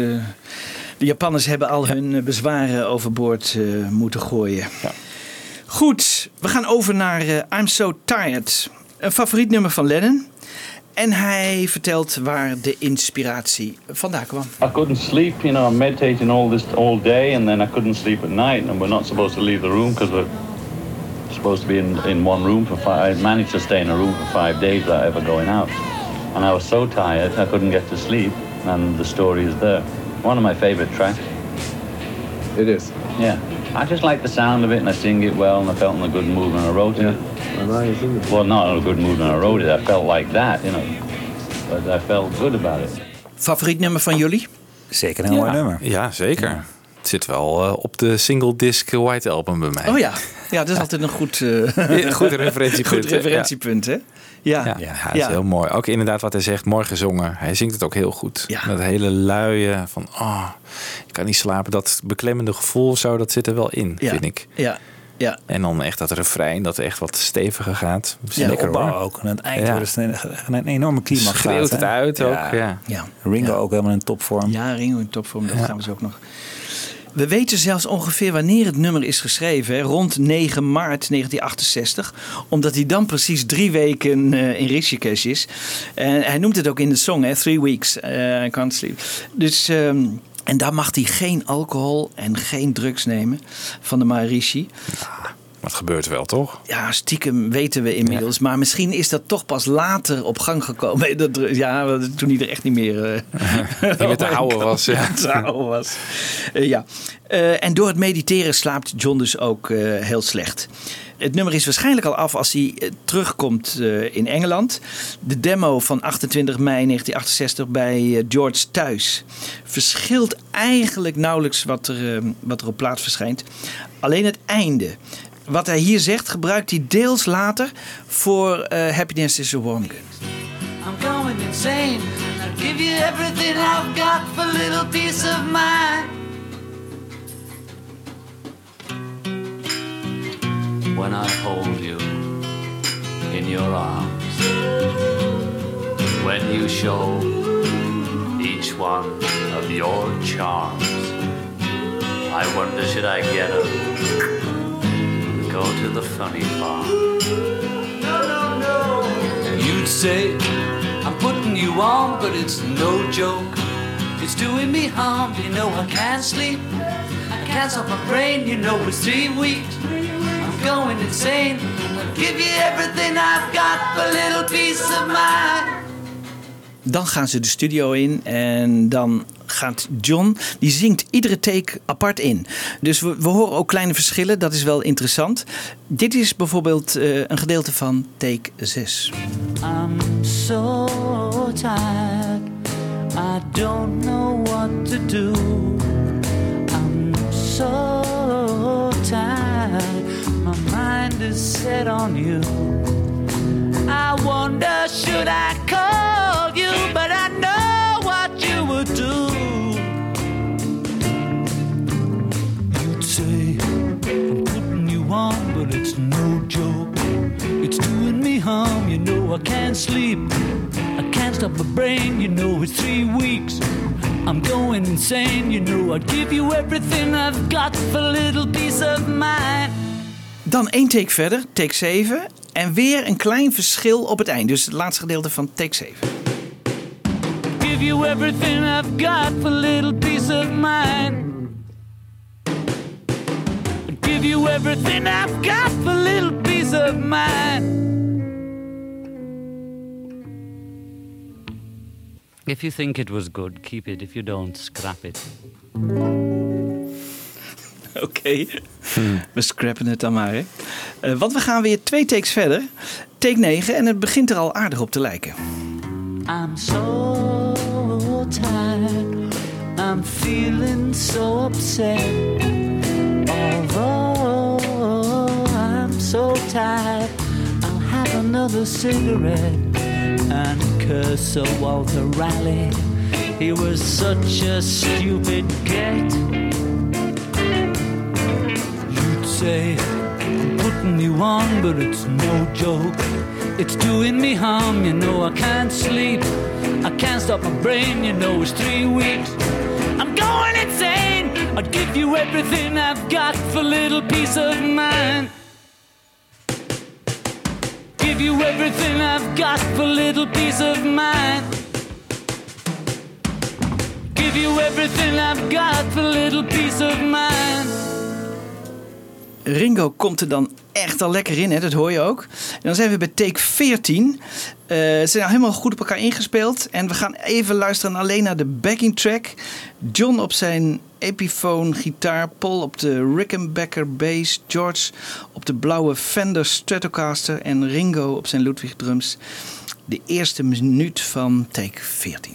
de Japanners hebben al hun eh, bezwaren overboord eh, moeten gooien. Goed, we gaan over naar eh, I'm So Tired. Een favoriet nummer van Lennon. En hij vertelt waar de inspiratie vandaan kwam. I couldn't sleep, you know, I'm meditating all this all day and then I couldn't sleep at night and we're not supposed to leave the room because we're supposed to be in, in one room for five, I managed to stay in a room for five days without ever going out. And I was so tired I couldn't get to sleep and the story is there. One of my favorite tracks. It is. Yeah. I just like the sound of it and I sing it well and I felt in a good mood when I wrote it. Well, not in a good mood when I wrote it. I felt like that, you know. But I felt good about it. Favoriet nummer van jullie? Zeker een mooi nummer. Ja, zeker. Het zit wel eh, op de single disc White Album bij mij. Oh ja, ja dat is altijd een goed, eh, Ja, goed referentiepunt, Goed referentiepunt, hè? Ja, Ja, ja, is heel mooi. Ook inderdaad wat hij zegt, mooi gezongen. Hij zingt het ook heel goed. Dat hele luie van, oh, ik kan niet slapen. Dat beklemmende gevoel zo, dat zit er wel in, Ja. vind ik. Ja, ja. En dan echt dat refrein, dat echt wat steviger gaat. Ja, lekker opbouw hoor. ook. En aan het eind Ja. wordt het een, een enorme climax. Schreeuwt gaat, het uit ook, ja. Ja. Ringo ook helemaal in topvorm. Ja, Ringo in topvorm, dat gaan we zo ook nog. We weten zelfs ongeveer wanneer het nummer is geschreven. Rond 9 maart 1968. Omdat hij dan precies drie weken eh, in Rishikesh is. En hij noemt het ook in de song, hè? Three weeks, eh, I can't sleep. Dus... ehm, en daar mag hij geen alcohol en geen drugs nemen van de Maharishi. Wat gebeurt wel, toch? Ja, stiekem weten we inmiddels. Maar misschien is dat toch pas later op gang gekomen. Dat, ja, toen hij er echt niet meer... meer te houden was, ja. te was. Eh, ja. Eh, en door het mediteren slaapt John dus ook heel slecht. Het nummer is waarschijnlijk al af als hij terugkomt in Engeland. De demo van 28 mei 1968 bij George thuis verschilt eigenlijk nauwelijks wat er, wat er op plaats verschijnt. Alleen het einde. Wat hij hier zegt gebruikt hij deels later voor eh, Happiness is a Warm Gun. I'm going insane. I'll give you everything I've got for a little peace of mind. when I hold you in your arms. When you show each one of your charms. I wonder should I get up, go to the funny farm. No, no, no. You'd say I'm putting you on, but it's no joke. It's doing me harm. You know I can't sleep. I can't stop my brain. You know it's three weeks. I'm going insane. I'll give you everything I've got for a little peace of mind. Dan gaan ze de studio in en dan gaat John, die zingt iedere take apart in. Dus we, horen ook kleine verschillen, dat is wel interessant. Dit is bijvoorbeeld eh, een gedeelte van take 6. I'm so tired. I don't know what to do. I'm so tired. My mind is set on you. I wonder, should I call it's no joke. It's doing me harm, you know I can't sleep. I can't stop my brain, you know it's three weeks. I'm going insane, you know I'd give you everything I've got for a little peace of mind. Dan één take verder, take 7. En weer een klein verschil op het eind. Dus het laatste gedeelte van take 7. Give you everything I've got for a little peace of mind. Give you everything I've got for a little peace of mind. If you think it was good, keep it. If you don't, scrap it. Oké, we scrappen het dan maar. Hè. Eh, want we gaan weer twee takes verder. Take 9 en het begint er al aardig op te lijken. I'm so tired. I'm feeling so upset. Although I'm so tired, I'll have another cigarette and curse Sir Walter Raleigh. He was such a stupid get. You'd say, I'm putting you on, but it's no joke. It's doing me harm, you know I can't sleep. I can't stop my brain, you know it's three weeks. I'm going insane. I'd give you everything I've got for little peace of mind. Give you everything I've got for little peace of mind. Give you everything I've got for little peace of mind. Ringo komt er dan echt al lekker in, hè? dat hoor je ook. En dan zijn we bij take 14. Eh, ze zijn al helemaal goed op elkaar ingespeeld. En we gaan even luisteren alleen naar de backing track. John op zijn Epiphone gitaar, Paul op de Rickenbacker bass, George op de blauwe Fender Stratocaster en Ringo op zijn Ludwig drums. De eerste minuut van take 14.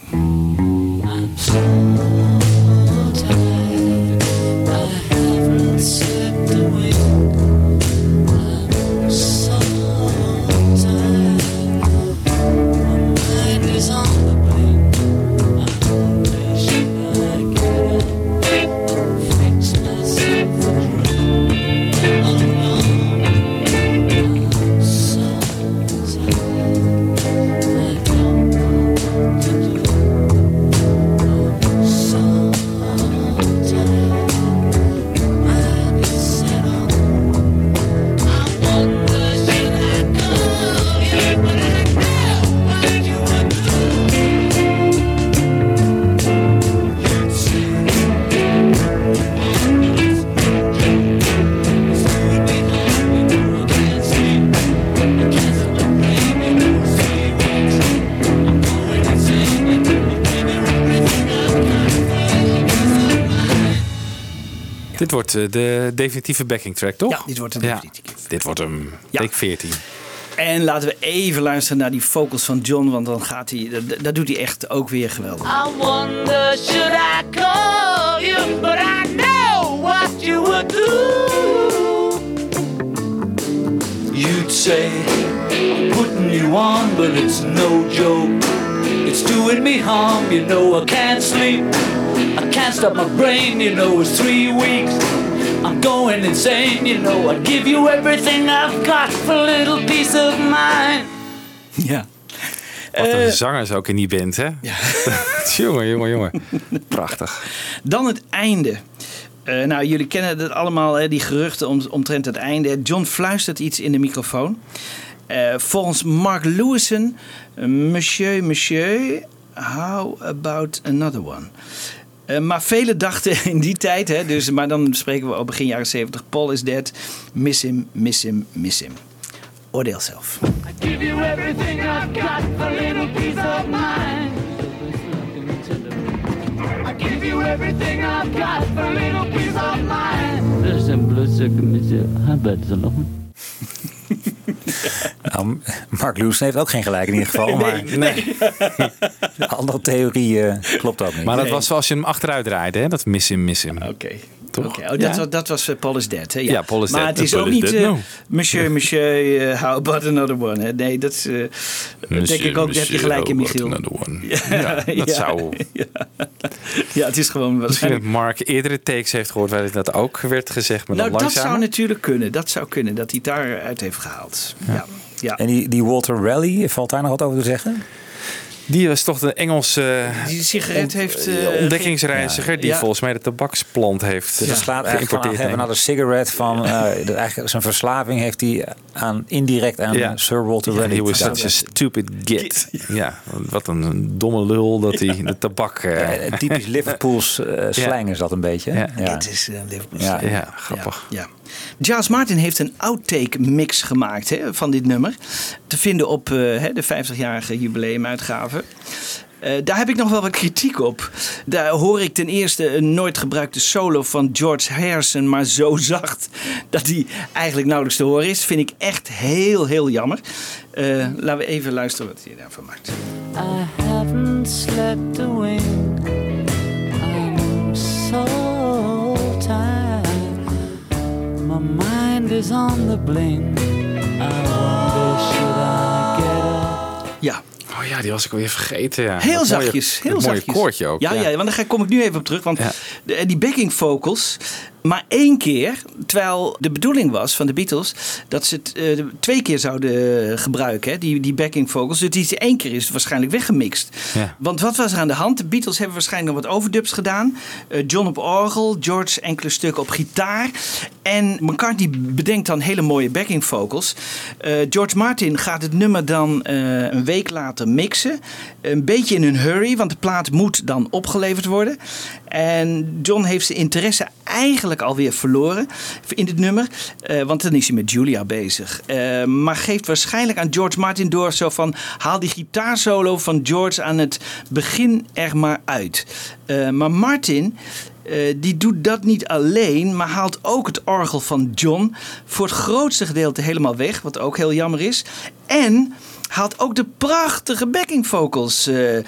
Wordt eh, de definitieve backing track, toch? Ja, dit wordt een Ja, definitieve. Dit wordt hem. Ja. Take 14. En laten we even luisteren naar die vocals van John, want dan gaat hij, dat, dat doet hij echt ook weer geweldig. I wonder, should I call you? But I know what you would do. You'd say, I'm putting you on, but it's no joke. It's doing me harm, you know I can't sleep. Can't stop my brain, you know it's three weeks. I'm going insane, you know I'd give you everything I've got for a little peace of mind. Ja. Wat een zangers ook in die band, hè? Ja. jongen, jongen, jongen. Prachtig. Dan het einde. Eh, nou, jullie kennen het allemaal, hè, die geruchten om, omtrent het einde. John fluistert iets in de microfoon. Eh, volgens Mark Lewison, Monsieur, Monsieur, how about another one? Eh, maar velen dachten in die tijd, hè, dus, maar dan spreken we over begin jaren 70, Paul is dead, miss him, miss him, miss him. Oordeel zelf. Give you everything I've got for a little peace of mind. I give you everything I've got for a little peace of mind. Dat is een bloedzak met je habit, nog. Nou, Mark Lewis heeft ook geen gelijk in ieder geval. maar nee. de andere theorie eh, klopt ook niet. Maar dat Nee. was zoals je hem achteruit draaide, hè? Dat miss him, miss him. Oké. Toch? Oké, oh, dat, Ja. was, dat was eh, Paul is Dead, hè? Ja, Paul is maar Dead. het is ook niet Dead, eh, no. Monsieur, Monsieur, eh, how about another one? Hè? Nee, dat is, eh, denk ik ook, daar heb je gelijk in, Michiel. Ja, dat zou... Ja, het is gewoon Misschien dat waarschijnlijk... Mark eerdere takes heeft gehoord waarin dat ook werd gezegd, maar Nou, dan dat zou natuurlijk kunnen. Dat zou kunnen, dat hij het daaruit heeft gehaald. Ja. ja. En die, die Walter Raleigh, valt daar nog wat over te zeggen? Die was toch de Engelse Die sigaret heeft... eh, ontdekkingsreiziger die ja. volgens mij de tabaksplant heeft Dus eigenlijk van geïmporteerd. hebben naar de cigarette van eh, dat eigenlijk zijn verslaving heeft hij aan indirect aan Ja. Sir Walter Ja, Raleigh. he was such a stupid git. Ja, wat een domme lul dat hij de tabak... eh, Ja, typisch Liverpools slang is dat een beetje. Ja. Het is uh, Liverpool. Ja. slang. Ja, grappig. Ja. Giles Martin heeft een outtake mix gemaakt hè, van dit nummer. Te vinden op eh, de 50-jarige jubileumuitgave. Eh, daar heb ik nog wel wat kritiek op. Daar hoor ik ten eerste een nooit gebruikte solo van George Harrison, maar zo zacht dat die eigenlijk nauwelijks te horen is. Vind ik echt heel, heel jammer. Eh, laten we even luisteren wat hij daarvan maakt. I haven't slept. I'm so My mind is on the blink. I wonder should I get up? Ja, Oh ja, die was ik alweer vergeten. Ja. Heel Dat mooie- zachtjes. Heel zachtjes. koortje ook. Ja, ja. want daar kom ik nu even op terug. Want Ja. de, die backing vocals, maar één keer, terwijl de bedoeling was van de Beatles dat ze het eh, twee keer zouden gebruiken, hè, die, die backing vocals. Dus die één keer is waarschijnlijk weggemixt. Ja. Want wat was er aan de hand? De Beatles hebben waarschijnlijk nog wat overdubs gedaan. Eh, John op orgel, George enkele stukken op gitaar. En McCartney bedenkt dan hele mooie backing vocals. Eh, George Martin gaat het nummer dan een week later mixen. Een beetje in een hurry, want de plaat moet dan opgeleverd worden. En John heeft zijn interesse eigenlijk alweer verloren in het nummer. eh, want dan is hij met Julia bezig. Eh, maar geeft waarschijnlijk aan George Martin door zo van... haal die gitaarsolo van George aan het begin er maar uit. Eh, maar Martin... die doet dat niet alleen, maar haalt ook het orgel van John voor het grootste gedeelte helemaal weg, wat ook heel jammer is. En haalt ook de prachtige backing vocals eh, eh,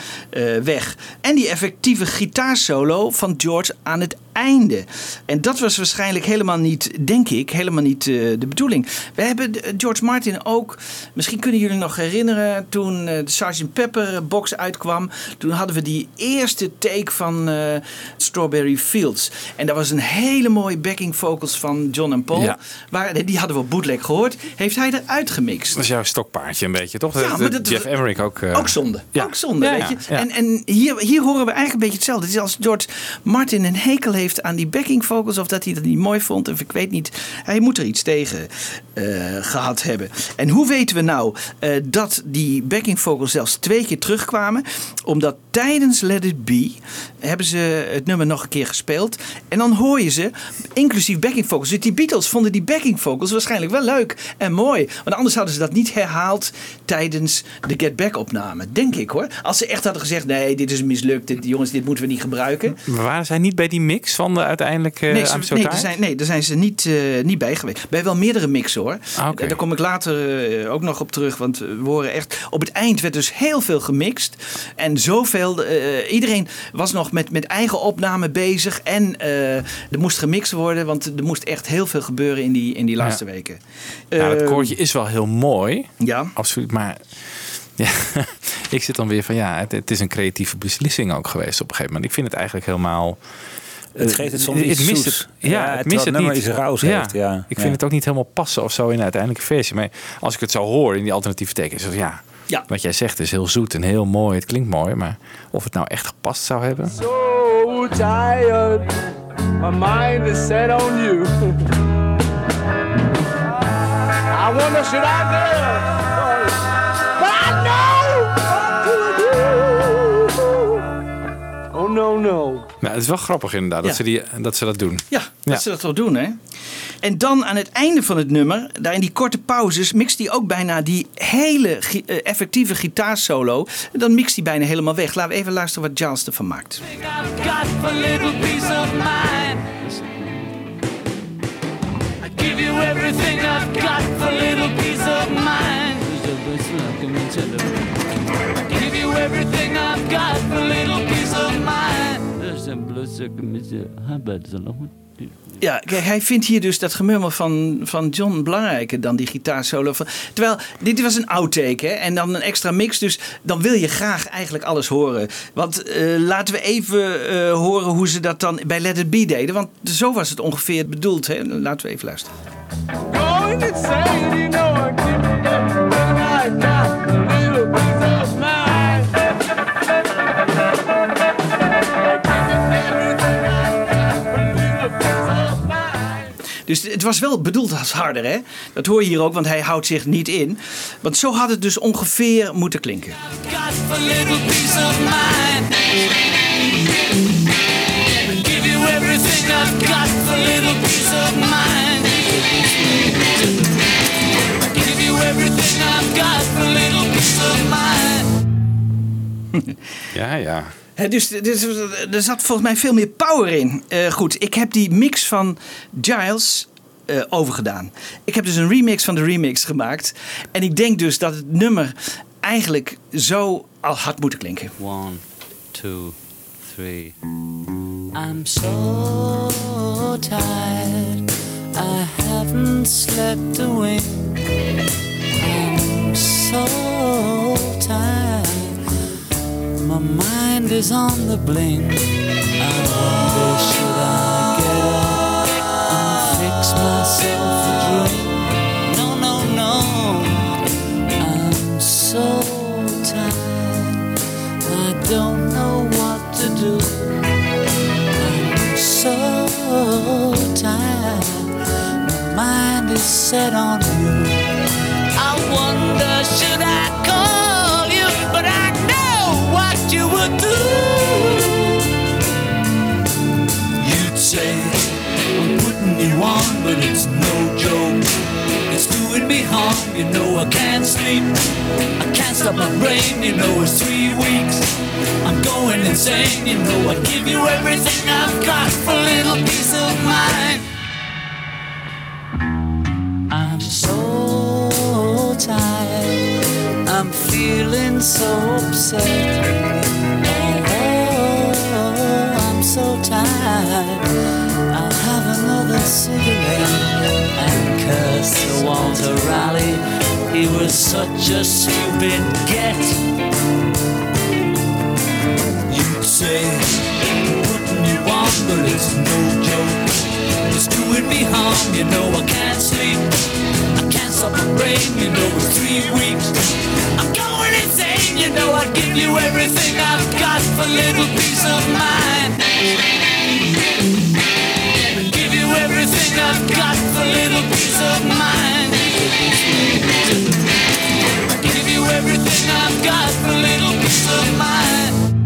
weg. En die effectieve gitaarsolo van George aan het einde. En dat was waarschijnlijk helemaal niet, denk ik, helemaal niet eh, de bedoeling. We hebben de- George Martin ook, misschien kunnen jullie nog herinneren, toen eh, de Sgt. Pepper box uitkwam. Toen hadden we die eerste take van eh, Strawberry Fields. En dat was een hele mooie backing vocals van John en Paul. Ja. Waar, die hadden we op bootleg gehoord. Heeft hij eruit gemixt. Dat is jouw stokpaardje een beetje, toch? Ja, maar dat Jeff Emmerich ook... eh, Ook zonde. ja. Ook zonde, weet je. En, en hier, hier horen we eigenlijk een beetje hetzelfde. Het is als George Martin een hekel heeft aan die backing vocals... of dat hij dat niet mooi vond, of ik weet niet. Hij moet er iets tegen eh, gehad hebben. En hoe weten we nou eh, dat die backing vocals zelfs twee keer terugkwamen? Omdat tijdens Let It Be hebben ze het nummer nog een keer gespeeld. En dan hoor je ze, inclusief backing vocals. Dus die Beatles vonden die backing vocals waarschijnlijk wel leuk en mooi. Want anders hadden ze dat niet herhaald tijdens de Get Back opname. Denk ik hoor. Als ze echt hadden gezegd, nee, dit is mislukt. Dit, jongens, dit moeten we niet gebruiken. Waren zij niet bij die mix van de uiteindelijk uh, Nee, ze, nee, daar zijn, nee, daar zijn ze niet, eh, niet bij geweest. Bij wel meerdere mixen hoor. Ah. Daar kom ik later eh, ook nog op terug. Want we horen echt. Op het eind werd dus heel veel gemixt. En zoveel. eh, iedereen was nog met, met eigen opname bezig. En eh, er moest gemixt worden. Want er moest echt heel veel gebeuren in die, in die laatste Ja. weken. Nou, het Eh, koortje is wel heel mooi. Ja. Absoluut. Maar ja, ik zit dan weer van ja, het, het is een creatieve beslissing ook geweest op een gegeven moment. Ik vind het eigenlijk helemaal. Het geeft het soms het iets mist het. Ja, Ja, het mist het nummer niet. iets rauws heeft, ja. Ik Ja. vind het ook niet helemaal passen of zo in de uiteindelijke versie. Maar als ik het zo hoor in die alternatieve tekens, is het, ja, Ja. wat jij zegt is heel zoet en heel mooi. Het klinkt mooi, maar of het nou echt gepast zou hebben. So tired, my mind is set on you. I wonder should I go? But I know what to do. Oh no no. Nou, het is wel grappig inderdaad dat, ze die, dat ze dat doen. Ja, dat ze dat wel doen, hè? En dan aan het einde van het nummer, daar in die korte pauzes, mixt hij ook bijna die hele eh, effectieve gitaarsolo. Dan mixt hij bijna helemaal weg. Laten we even luisteren wat Giles ervan maakt. I've got a little peace of mind. I give you everything I've got Ja, kijk, hij vindt hier dus dat gemurmel van, van John belangrijker dan die gitaarsolo. Van, terwijl, dit was een outtake hè, en dan een extra mix. Dus dan wil je graag eigenlijk alles horen. Want eh, laten we even eh, horen hoe ze dat dan bij Let It Be deden. Want zo was het ongeveer bedoeld. Hè. Laten we even luisteren. Dus het was wel bedoeld als harder, hè? Dat hoor je hier ook, want hij houdt zich niet in. Want zo had het dus ongeveer moeten klinken. got a little piece of mind. Give you everything I've got for a little piece of mind. Give you everything I've got for a little piece of mind. Ja, ja. Hè, dus, dus er zat volgens mij veel meer power in. Eh, goed, ik heb die mix van Giles eh, overgedaan. Ik heb dus een remix van de remix gemaakt. En ik denk dus dat het nummer eigenlijk zo al had moeten klinken. One, two, three. I'm so tired. I haven't slept a wink. I'm so tired. My mind is on the blink. I wonder should I get up and fix myself a drink? No, no, no. I'm so tired. I don't know what to do. I'm so tired. My mind is set on you. Say I'm putting you on, but it's no joke. It's doing me harm, you know I can't sleep. I can't stop my brain, you know it's three weeks. I'm going insane, you know I give you everything I've got for a little peace of mind. I'm so tired, I'm feeling so upset. So tired. I'll have another cigarette and curse Walter Raleigh. He was such a stupid get. You'd say, putting you on, but it's no joke. It's doing me harm, you know I can't sleep. I stop my you know it's three weeks. I'm going insane, you know I'd give you everything I've got for little peace of mind. Give you everything I've got for little peace of mind. Give you everything I've got for little peace of mind.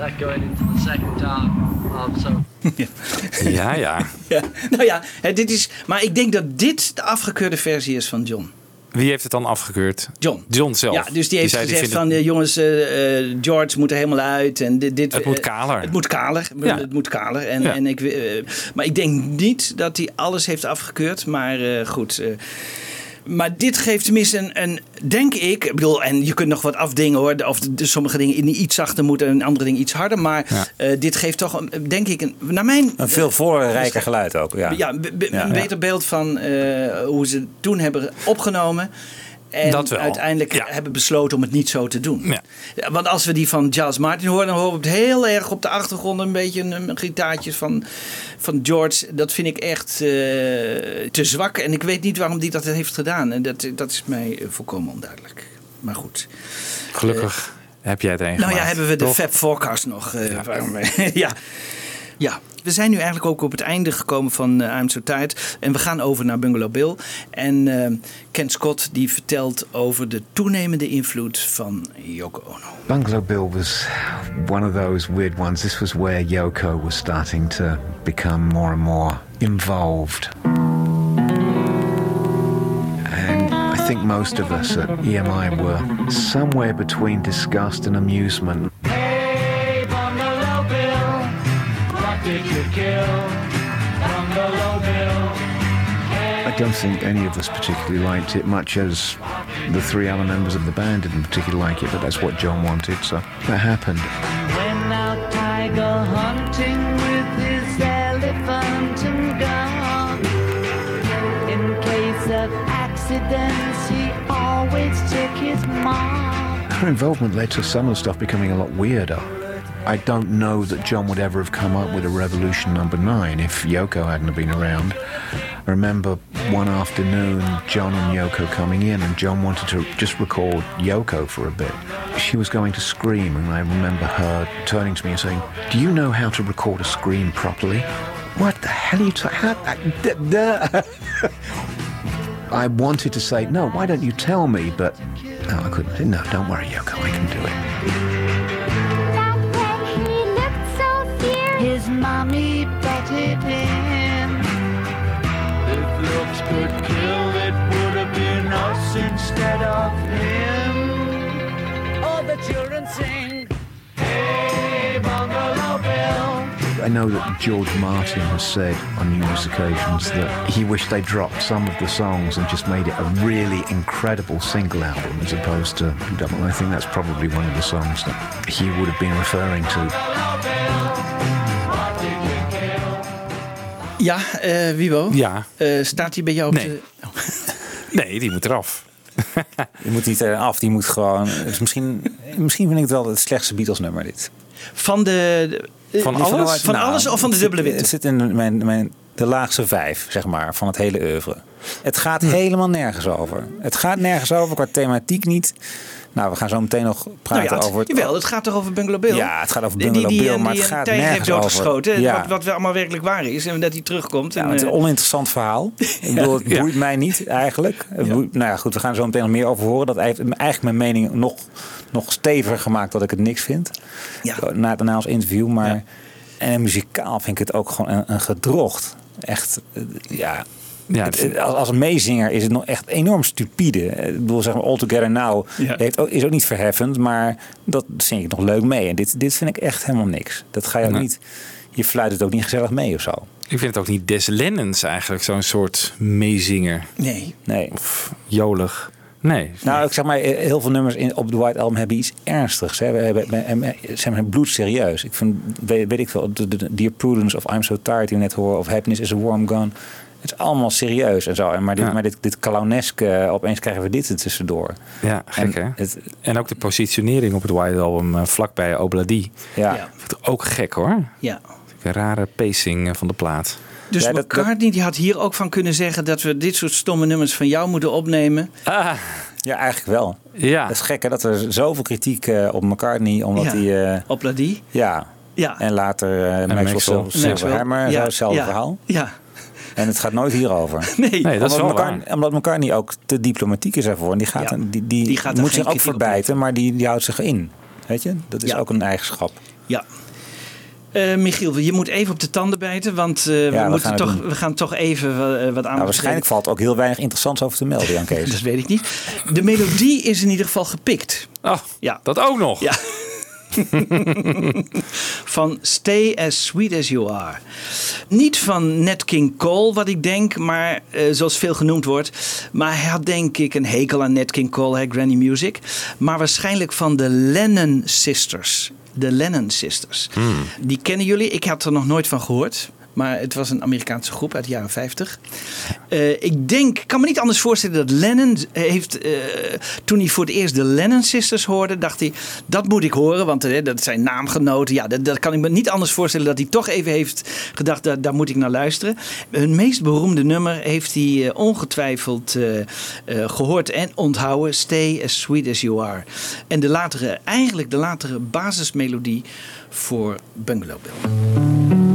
That going into the second half. So Ja, ja. Ja, nou ja, hè, dit is, maar ik denk dat dit de afgekeurde versie is van John. Wie heeft het dan afgekeurd? John. John zelf. Ja, dus die heeft zei, gezegd van het- eh, jongens, eh, eh, George moet er helemaal uit. En dit, dit, Het moet kaler. Het moet kaler. Ja. Het moet kaler. En, Ja. en ik, eh, maar ik denk niet dat hij alles heeft afgekeurd. Maar eh, goed. Eh, maar dit geeft tenminste een, een, denk ik, ik bedoel, en je kunt nog wat afdingen hoor, of sommige dingen in iets zachter moeten en andere dingen iets harder, maar Ja. eh, dit geeft toch, een, denk ik, een, naar mijn Een veel voorrijker geluid ook. Ja. ja, een beter beeld van eh, hoe ze het toen hebben opgenomen. En Dat wel. uiteindelijk hebben besloten om het niet zo te doen. Ja. Want als we die van Giles Martin horen, dan horen we het heel erg op de achtergrond. Een beetje een, een gitaartje van, van George. Dat vind ik echt eh, te zwak. En ik weet niet waarom die dat heeft gedaan. En dat, dat is mij eh, volkomen onduidelijk. Maar goed. Gelukkig heb jij het erin Nou ja, hebben we de? Fab Forecast nog. eh, waarom ja. ja. We zijn nu eigenlijk ook op het einde gekomen van eh I'm So Tired. En we gaan over naar Bungalow Bill. En eh, Ken Scott die vertelt over de toenemende invloed van Yoko Ono. Bungalow Bill was one of those weird ones. This was where Yoko was starting to become more and more involved. I think most of us at EMI were somewhere between disgust and amusement. Did you kill? Bungalow Bill. I don't think any of us particularly liked it, much as the three other members of the band didn't particularly like it, but that's what John wanted, so that happened. When our tiger hunting with his elephant and gun. In case of accidents, he always took his mom. Her involvement led to some of the stuff becoming a lot weirder. I don't know that John would ever have come up with a Revolution number nine if Yoko hadn't been around. I remember one afternoon John and Yoko coming in and John wanted to just record Yoko for a bit. She was going to scream and I remember her turning to me and saying, Do you know how to record a scream properly? What the hell are you talking I wanted to say, no, why don't you tell me? But no, I couldn't. No, don't worry, Yoko, I can do it. His mommy butted in. If looks could kill, it would have been us instead of him. All the children sing, Hey, Bungalow Bill. I know that George Martin has said on numerous occasions that he wished they dropped some of the songs and just made it a really incredible single album as opposed to double. I think that's probably one of the songs that he would have been referring to. Ja, eh Wibo. Ja. Eh, staat hij bij jou op Nee. de... Nee, die moet eraf. Die moet niet eh, af, die moet gewoon... Dus misschien, misschien vind ik het wel het slechtste Beatles nummer dit. Van de... de- Van die alles? Van Nou, alles of van de dubbele witte? Het zit in mijn, mijn, de laagste vijf, zeg maar, van het hele oeuvre. Het gaat Hm. helemaal nergens over. Het gaat nergens over, qua thematiek niet. Nou, we gaan zo meteen nog Nou praten ja, het, over het... jawel, het gaat toch over Bungalow Bill? Ja, het gaat over Bungalow die, Bill, die, maar het gaat heeft nergens over. doodgeschoten. Ja. Wat, wat wel allemaal werkelijk waar is. En dat hij terugkomt. Ja, het is een eh, oninteressant verhaal. Ik bedoel, het boeit mij niet eigenlijk. Boeit- nou ja, goed, we gaan er zo meteen nog meer over horen. Dat heeft eigenlijk mijn mening nog, nog steviger gemaakt dat ik het niks vind. Na, na ons interview. Maar en muzikaal vind ik het ook gewoon een, een gedrocht. Echt, eh, ja. Ja, Het- het- als, meezinger is het nog echt enorm stupide. Eh, Ik bedoel, zeg maar, All Together Now Ja. heeft ook, is ook niet verheffend, maar dat zing ik nog leuk mee. En dit, dit vind ik echt helemaal niks. Dat ga je ook Nee. niet, je fluit het ook niet gezellig mee of zo. Ik vind het ook niet Des Lennons eigenlijk, zo'n soort meezinger. Nee. Nee. Of jolig. Nee. Nou, ik zeg maar, heel veel nummers in, op de White Album hebben iets ernstigs. Hè. We hebben, zijn maar bloedserieus. Ik vind, weet, weet ik veel, de, de Dear Prudence of I'm So Tired die we net horen, of Happiness is a Warm Gun. Het is allemaal serieus en zo. En Maar dit, Ja. maar dit, dit clowneske, opeens krijgen we dit er tussendoor. Ja, gek En hè? En ook de positionering op het White Album eh, vlakbij Obladi. Ja. Ook gek hoor. Ja. Een rare pacing eh, van de plaat. Dus Ja, dat- McCartney die had hier ook van kunnen zeggen... dat we dit soort stomme nummers van jou moeten opnemen. Ah. Ja, eigenlijk wel. Ja. Dat is gek hè, dat er zoveel kritiek eh, op McCartney, omdat Ja. hij... eh, Op Ladie. ja. Ja. En later eh Maxwell, Maxwell. Silver- Silverhammer, Ja. zo, hetzelfde Ja. verhaal. Ja. En het gaat nooit hierover. Nee. Nee, dat is omdat, wel McCartney, omdat McCartney ook te diplomatiek is ervoor. En die, gaat, Ja. die, die, Die gaat moet zich ook verbijten, maar die, die houdt zich in. Weet je? Dat is Ja. ook een eigenschap. Ja. Eh, Michiel, je moet even op de tanden bijten, want eh, we, we moeten gaan toch, doen. we gaan toch even eh, wat aan Nou, waarschijnlijk valt ook heel weinig interessants over te melden, Jan Kees. Dat weet ik niet. De melodie is in ieder geval gepikt. Oh, Ja. dat ook nog. Ja. van Stay as Sweet as You Are. Niet van Nat King Cole, wat ik denk, maar eh, zoals veel genoemd wordt. Maar hij had denk ik een hekel aan Nat King Cole, hè, Granny Music. Maar waarschijnlijk van de Lennon Sisters. De Lennon Sisters. Die kennen jullie. Ik had er nog nooit van gehoord. Maar het was een Amerikaanse groep uit de jaren 50. Eh, ik denk, kan me niet anders voorstellen dat Lennon heeft. eh, toen hij voor het eerst de Lennon Sisters hoorde, dacht hij: dat moet ik horen, want eh, dat zijn naamgenoten. Ja, dat, dat kan ik me niet anders voorstellen dat hij toch even heeft gedacht: daar, daar moet ik naar luisteren. Hun meest beroemde nummer heeft hij eh, ongetwijfeld eh, eh, gehoord en onthouden: Stay as Sweet as You Are. En de latere, eigenlijk de latere basismelodie voor Bungalow Bill.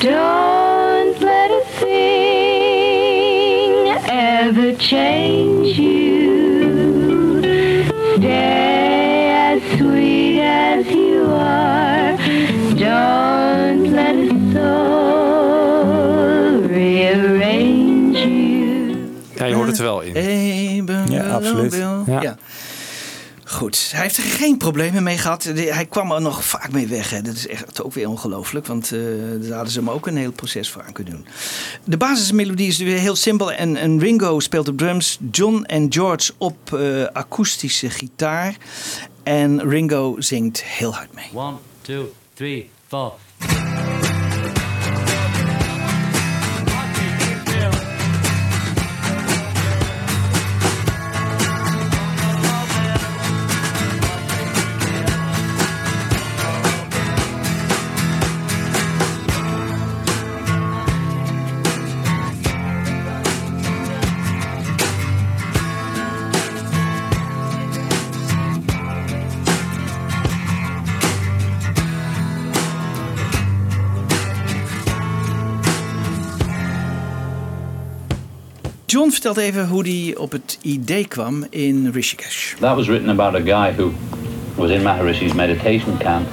Don't let a thing ever change you. Stay as sweet as you are. Don't let a soul rearrange you. Ja, je hoort het er wel in. Hey, Ja, absoluut. Ja. Ja. Goed, hij heeft er geen problemen mee gehad. Hij kwam er nog vaak mee weg. Hè. Dat is echt ook weer ongelooflijk, want eh, daar hadden ze hem ook een heel proces voor aan kunnen doen. De basismelodie is weer heel simpel en, en Ringo speelt op drums, John en George op eh, akoestische gitaar. En Ringo zingt heel hard mee. One, two, three, four. John vertelt even hoe hij op het idee kwam in Rishikesh. That was written about a guy who was in Maharishi's meditation camp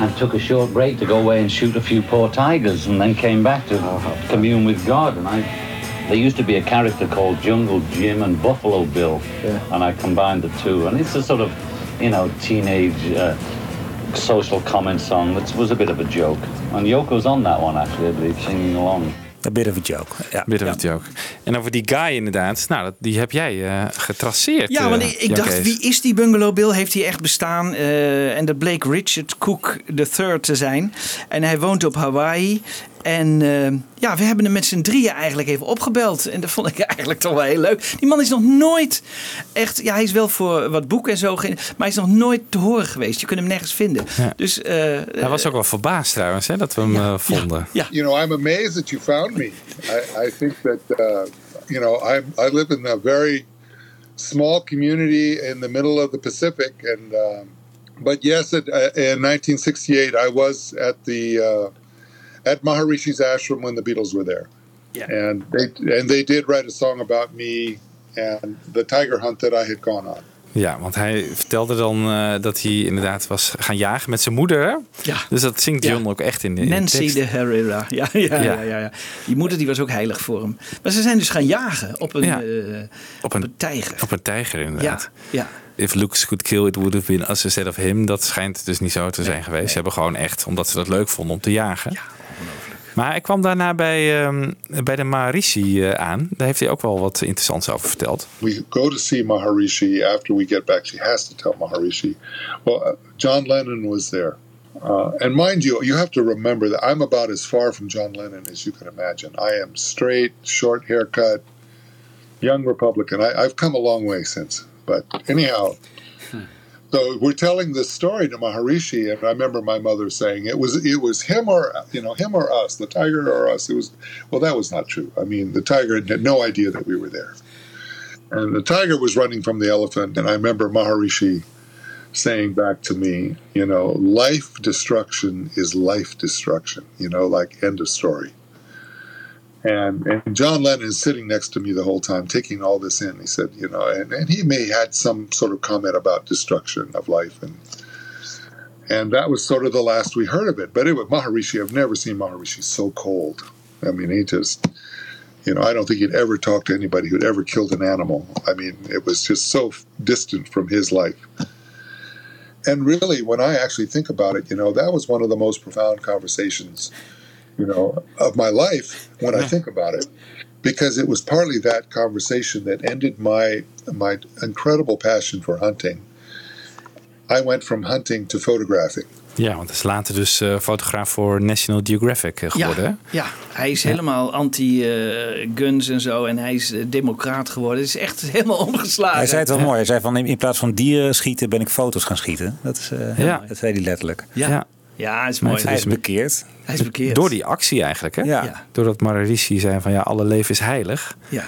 and took a short break to go away and shoot a few poor tigers and then came back to commune with God. And I, there used to be a character called Jungle Jim and Buffalo Bill, and I combined the two. And it's a sort of, you know, teenage uh, social comment song that was a bit of a joke. And Yoko's on that one actually, I believe, singing along. A bit of a joke. Ja. Bit of a joke. En over die guy inderdaad, nou, dat, die heb jij eh, getraceerd. Ja, eh, want ik, ik dacht, Kees. wie is die Bungalow Bill? Heeft hij echt bestaan? Eh, en dat bleek Richard Cook III te zijn. En hij woont op Hawaii. En eh, ja, we hebben hem met z'n drieën eigenlijk even opgebeld. En dat vond ik eigenlijk toch wel heel leuk. Die man is nog nooit echt... Ja, hij is wel voor wat boeken en zo. Maar hij is nog nooit te horen geweest. Je kunt hem nergens vinden. Ja. Dus eh, Hij was ook wel verbaasd trouwens, hè, dat we hem eh, vonden. Ja. You know, I'm amazed that you found me. I, I think that, uh, you know, I, I live in a very small community in the middle of the Pacific. And, um, but yes, it, uh, in 1968, I was at the, uh, at Maharishi's ashram when the Beatles were there. Yeah. And they, and they did write a song about me and the tiger hunt that I had gone on. Ja, want hij vertelde dan eh, dat hij inderdaad was gaan jagen met zijn moeder. Ja. Dus dat zingt Ja. John ook echt in de, in de Nancy tekst. de Herrera. Ja, ja, ja. Ja. Ja, ja, Die moeder die was ook heilig voor hem. Maar ze zijn dus gaan jagen op een, Ja. eh, op een, tijger. Op een tijger inderdaad. Ja, ja. If looks could kill, it would have been us instead of him. Dat schijnt dus niet zo te zijn geweest. Ze hebben gewoon echt, omdat ze dat leuk vonden om te jagen. Maar hij kwam daarna bij, ehm, bij de Maharishi eh, aan. Daar heeft hij ook wel wat interessants over verteld. we go to see Maharishi after we get back. She has to tell Maharishi. Well, uh, John Lennon was there. Uh, and mind you, you have to remember that I'm about as far from John Lennon as you can imagine. I am straight, short haircut, young Republican. I, I've come a long way since. But anyhow, so we're telling this story to Maharishi, and I remember my mother saying it was it was him or you know him or us, the tiger or us. It was well, that was not true. I mean, the tiger had no idea that we were there. And the tiger was running from the elephant. And I remember Maharishi saying back to me, you know, life destruction is life destruction, you know, like end of story. And, and John Lennon is sitting next to me the whole time, taking all this in. He said, you know, and, and he may had some sort of comment about destruction of life. And and that was sort of the last we heard of it. But it was Maharishi. I've never seen Maharishi so cold. I mean, he just, you know, I don't think he'd ever talked to anybody who'd ever killed an animal. I mean, it was just so distant from his life. And really, when I actually think about it, you know, that was one of the most profound conversations, you know, of my life when I think about it, because it was partly that conversation that ended my my incredible passion for hunting. I went from hunting to photographing. Ja, want hij is later dus eh, fotograaf voor National Geographic eh, geworden. Ja, ja, hij is helemaal anti-guns en zo. En hij is eh, democraat geworden. Het is echt helemaal omgeslagen. Hij zei het wel mooi. Hij zei van in in plaats van dieren schieten ben ik foto's gaan schieten. Dat, is, eh, Ja. dat zei hij letterlijk. Ja, ja. is mooi. Hij is bekeerd. Hij is bekeerd. Door die actie eigenlijk, hè? Ja. Ja. Doordat Maharishi zei van ja, alle leven is heilig. Ja.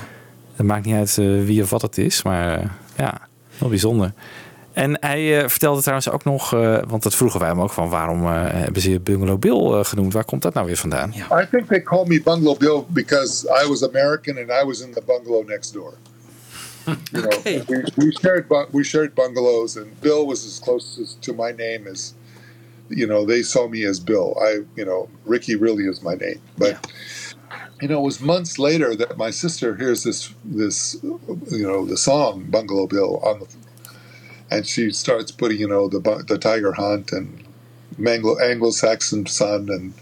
Het maakt niet uit eh, wie of wat het is, maar eh, ja, wel bijzonder. En hij eh, vertelde trouwens ook nog, eh, want dat vroegen wij hem ook van waarom eh, hebben ze je Bungalow Bill eh, genoemd? Waar komt dat nou weer vandaan? I think they called me Bungalow Bill because I was American and I was in the bungalow next door. You know, we, we shared we shared bungalows, and Bill was as close as, to my name as, you know, they saw me as Bill. I, you know, Ricky really is my name, but. You know, it was months later that my sister hears this, this, you know, the song "Bungalow Bill" on the, and she starts putting, you know, the the Tiger Hunt and Anglo Anglo-Saxon Sun, and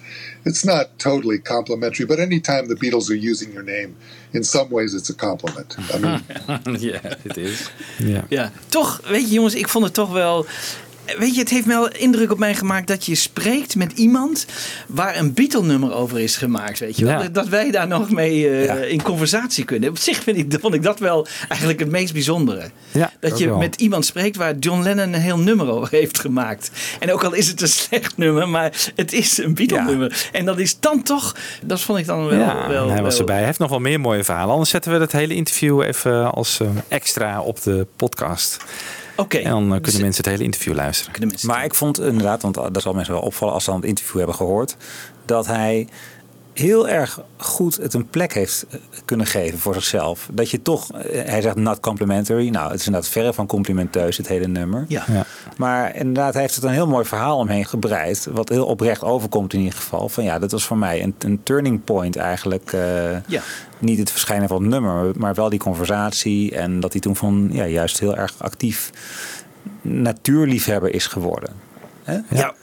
it's not totally complimentary. But anytime the Beatles are using your name, in some ways it's a compliment. I mean, ja, het is. Ja. Ja, toch, weet je jongens, ik vond het toch wel... Weet je, het heeft wel indruk op mij gemaakt dat je spreekt met iemand waar een Beatle-nummer over is gemaakt, weet je wel. Ja. Dat wij daar nog mee eh, in conversatie kunnen. Op zich vind ik, vond ik dat wel eigenlijk het meest bijzondere. Ja, dat je wel. met iemand spreekt waar John Lennon een heel nummer over heeft gemaakt. En ook al is het een slecht nummer, maar het is een Beatle-nummer. En dat is dan toch, dat vond ik dan wel... Ja, wel hij was wel- erbij. Hij heeft nog wel meer mooie verhalen. Anders zetten we het hele interview even als eh, extra op de podcast. Oké. En dan eh, kunnen mensen het hele interview luisteren. Maar ik vond inderdaad, want dat zal mensen wel opvallen als ze aan het interview hebben gehoord, dat hij heel erg goed het een plek heeft eh, kunnen geven voor zichzelf. Dat je toch, eh, hij zegt not complimentary. Nou, het is inderdaad verre van complimenteus, het hele nummer. Ja. Maar inderdaad, hij heeft het een heel mooi verhaal omheen gebreid. Wat heel oprecht overkomt in ieder geval. Van ja, dat was voor mij een, een turning point eigenlijk. eh, Ja. Niet het verschijnen van het nummer, maar wel die conversatie. En dat hij toen van ja, juist heel erg actief natuurliefhebber is geworden. Hè? Ja.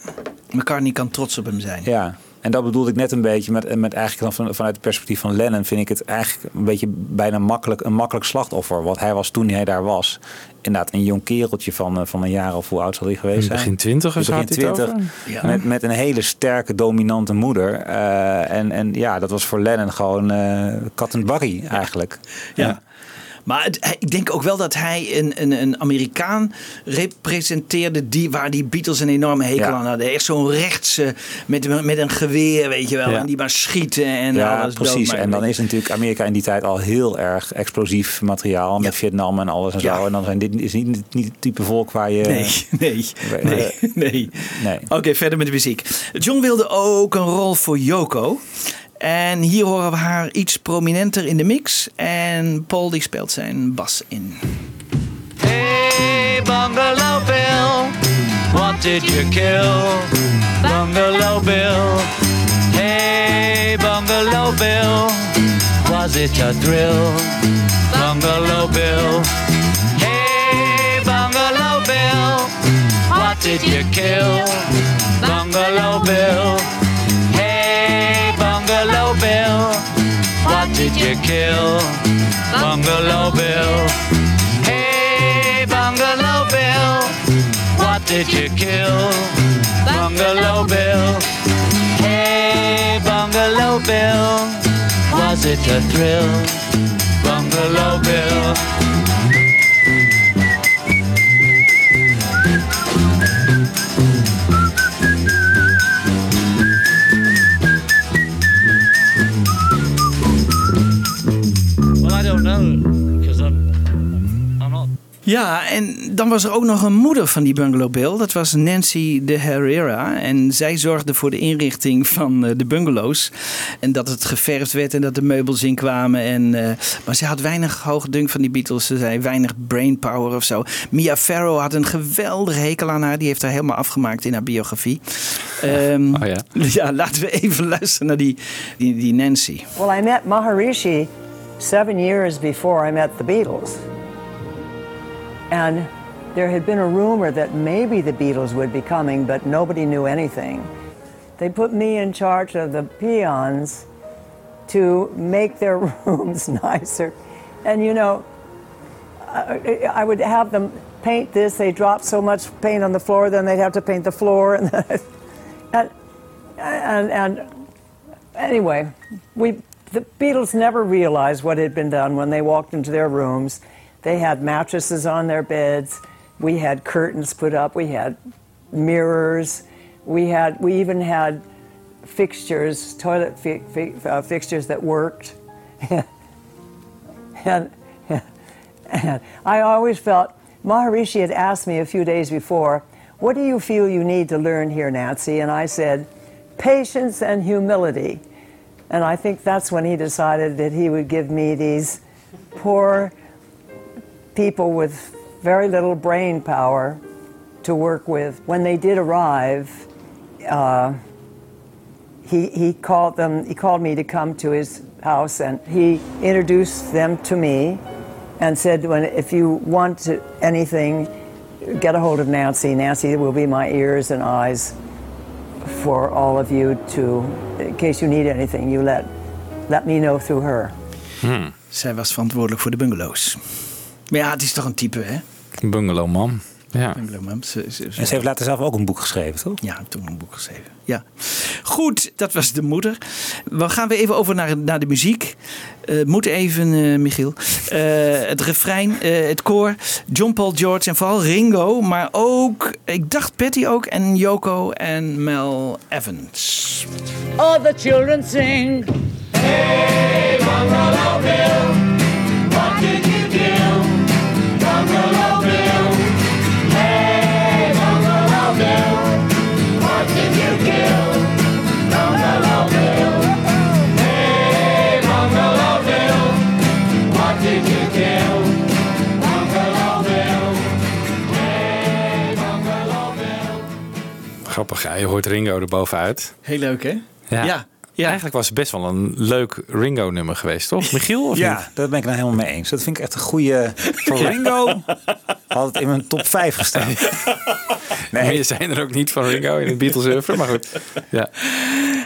McCartney kan trots op hem zijn. Ja, en dat bedoelde ik net een beetje met, met eigenlijk dan van, vanuit het perspectief van Lennon vind ik het eigenlijk een beetje bijna makkelijk, een makkelijk slachtoffer. Want hij was toen hij daar was, inderdaad een jong kereltje van, eh, van een jaar of hoe oud zal hij geweest zijn? Begin 20 of zo Begin had hij het 20. over? Ja. Met, met een hele sterke, dominante moeder. Eh, en, en ja, dat was voor Lennon gewoon eh kat en baggy eigenlijk. Ja. Maar het- ik denk ook wel dat hij een, een, een Amerikaan representeerde die, waar die Beatles een enorme hekel Ja. aan hadden. Echt zo'n rechtse met, een- met een geweer, weet je wel. Ja. En die maar schieten en ja, alles precies. En dan is natuurlijk Amerika in die tijd al heel erg explosief materiaal met Vietnam en alles en zo. En dan zijn dit is niet, niet het type volk waar je. Nee, nee, waar- nee, nee. nee. Oké, verder met de muziek. John wilde ook een rol voor Yoko. En hier horen we haar iets prominenter in de mix. En Paul die speelt zijn bas in. Hey, Bungalow Bill, what did you kill? Bungalow Bill. Hey, Bungalow Bill, was it a thrill? Bungalow Bill. Hey, Bungalow Bill, what did you kill? Bungalow Bill. What did you kill? Bungalow Bill. Hey, Bungalow Bill, what did you kill? Bungalow Bill. Hey, Bungalow Bill, was it a thrill? Bungalow Bill. Ja, en dan was er ook nog een moeder van die bungalow Bill. Dat was Nancy de Herrera. En zij zorgde voor de inrichting van eh, de bungalows. En dat het geverfd werd en dat de meubels inkwamen. En, eh, maar ze had weinig hoge dunk van die Beatles. Ze zei weinig brainpower of zo. Mia Farrow had een geweldige hekel aan haar. Die heeft haar helemaal afgemaakt in haar biografie. Ehm, Oh ja. ja, laten we even luisteren naar die, die, die Nancy. Well, I met Maharishi seven years before I met the Beatles. And there had been a rumor that maybe the Beatles would be coming, but nobody knew anything. They put me in charge of the peons to make their rooms nicer. And you know, I, I would have them paint this. They dropped so much paint on the floor, then they'd have to paint the floor. And, and, and, and anyway, we the Beatles never realized what had been done when they walked into their rooms. They had mattresses on their beds. We had curtains put up. We had mirrors. We had we even had fixtures, toilet fi- fi- uh, fixtures that worked. and, and I always felt Maharishi had asked me a few days before, "What do you feel you need to learn here, Nancy?" And I said, "Patience and humility." And I think that's when he decided that he would give me these poor people with very little brain power to work with. When they did arrive, uh, he, he called them. He called me to come to his house, and he introduced them to me, and said, "When if you want to, anything, get a hold of Nancy. Nancy will be my ears and eyes for all of you to, in case you need anything, you let, let me know through her. Hmm. Zij was verantwoordelijk voor de bungalows. Maar ja, het is toch een type, hè? Bungalowman. Ja. Bungalowman. Ze, ze, En ze heeft later zelf ook een boek geschreven, toch? Ja, toen een boek geschreven. Ja. Goed, dat was de moeder. We gaan weer even over naar, naar de muziek. Eh, Het moet even, eh, Michiel. Eh, het refrein, eh, het koor. John Paul George en vooral Ringo. Maar ook, ik dacht Patty ook. En Yoko en Mel Evans. All the children sing. Hey, Bungalow Bill, what did you Grappig, ja. Je hoort Ringo er bovenuit. Heel leuk, hè? Ja. Ja. Eigenlijk was het best wel een leuk Ringo-nummer geweest, toch? Michiel, of ja, niet? daar ben ik nou helemaal mee eens. Dat vind ik echt een goede... Voor Ringo had het in mijn top 5 gestaan. Nee. Meer zijn er ook niet van Ringo in het Beatles oeuvre, maar goed. Ja.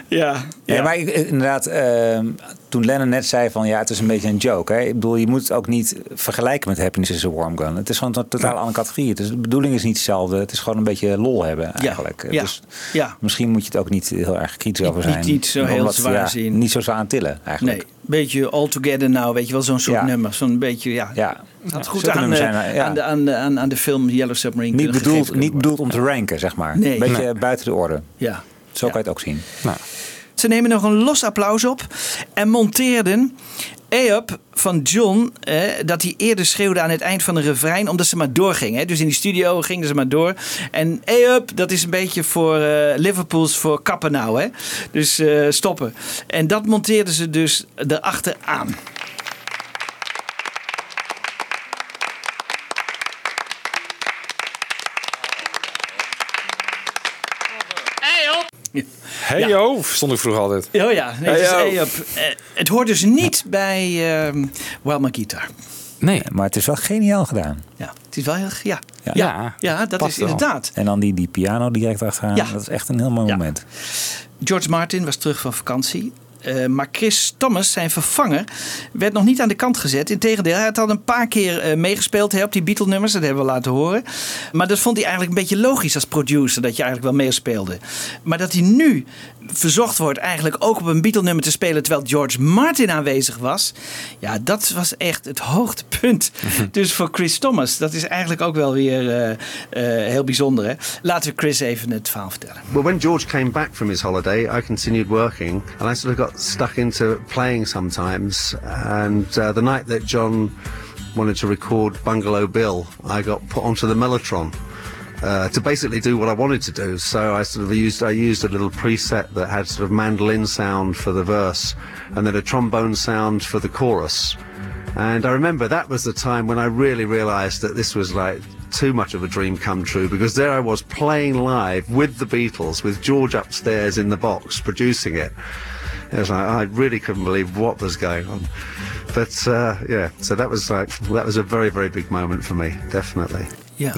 Ja. Ja, maar ik, inderdaad, ehm, toen Lennon net zei van ja, het is een beetje een joke. Hè? Ik bedoel, je moet het ook niet vergelijken met Happiness is a Warm Gun. Het is gewoon een totaal andere categorie. Dus de bedoeling is niet hetzelfde. Het is gewoon een beetje lol hebben eigenlijk. ja, Dus ja. misschien moet je het ook niet heel erg kritisch over Niet- zijn. niet zo heel zwaar zien. Niet zo zwaar aan tillen eigenlijk. Nee, beetje all together now, weet je wel, zo'n soort nummer. Zo'n beetje, ja. Ja. Dat goed aan, eh, zijn, aan, de, aan, de, aan, aan de film Yellow Submarine Niet bedoeld, niet bedoeld om te ranken, zeg maar. Nee. Een beetje Nee. buiten de orde. Ja. Zo kan je het ook zien. Nou. Ze nemen nog een los applaus op en monteerden E-up van John, eh, dat hij eerder schreeuwde aan het eind van de refrein, omdat ze maar doorging. Hè? Dus in die studio gingen ze maar door. En E-up, dat is een beetje voor eh, Liverpools voor kappen nou. Hè? Dus eh, stoppen. En dat monteerden ze dus erachter aan. Hey yo, stond ik vroeger altijd. Oh ja, nee, het, is Hey, yo. E-up. Eh, het hoort dus niet bij uh, Wild My Guitar. Nee. Maar het is wel geniaal gedaan. Ja, het is wel heel... Ja, ja. Ja. ja, dat is wel. inderdaad. En dan die, die piano direct achteraan. Ja. Dat is echt een heel mooi moment. George Martin was terug van vakantie. Eh, maar Chris Thomas, zijn vervanger, werd nog niet aan de kant gezet. Integendeel, hij had al een paar keer eh, meegespeeld hè, op die Beatle-nummers. Dat hebben we laten horen. Maar dat vond hij eigenlijk een beetje logisch als producer, dat je eigenlijk wel meespeelde. Maar dat hij nu verzocht wordt eigenlijk ook op een Beatle-nummer te spelen terwijl George Martin aanwezig was. Ja, dat was echt het hoogtepunt. dus voor Chris Thomas, dat is eigenlijk ook wel weer eh, eh, heel bijzonder. Hè? Laten we Chris even het verhaal vertellen. Well, when George came back from his holiday, I continued working, and I sort of got stuck into playing sometimes. And uh, the night that John wanted to record Bungalow Bill, I got put onto the Mellotron. Uh, to basically do what I wanted to do, so I sort of used I used a little preset that had sort of mandolin sound for the verse, and then a trombone sound for the chorus. And I remember that was the time when I really realized that this was like too much of a dream come true because there I was playing live with the Beatles, with George upstairs in the box producing it. It was like I really couldn't believe what was going on. But uh, yeah, so that was like that was a very very big moment for me, definitely. Ja.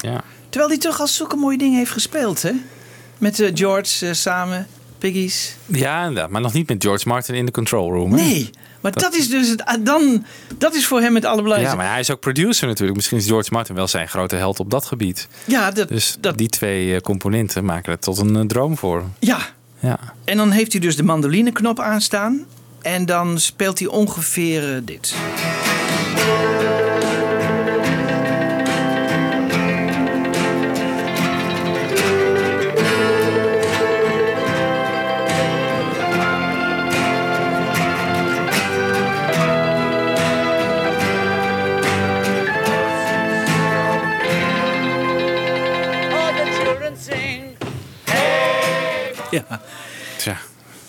Terwijl hij toch al zulke mooie dingen heeft gespeeld, hè? Met eh, George eh, samen, Piggies. Ja, inderdaad. Maar nog niet met George Martin in de control room. hè? Nee, maar dat, is dus het, ah, dan, dat is voor hem het Ja, allerbelangrijkste. maar hij is ook producer natuurlijk. Misschien is George Martin wel zijn grote held op dat gebied. Ja, dat, Dus die twee eh, componenten maken het tot een droom voor hem. ja. Ja. En dan heeft hij dus de mandolineknop aanstaan. En dan speelt hij ongeveer eh, dit. Ja. Tja,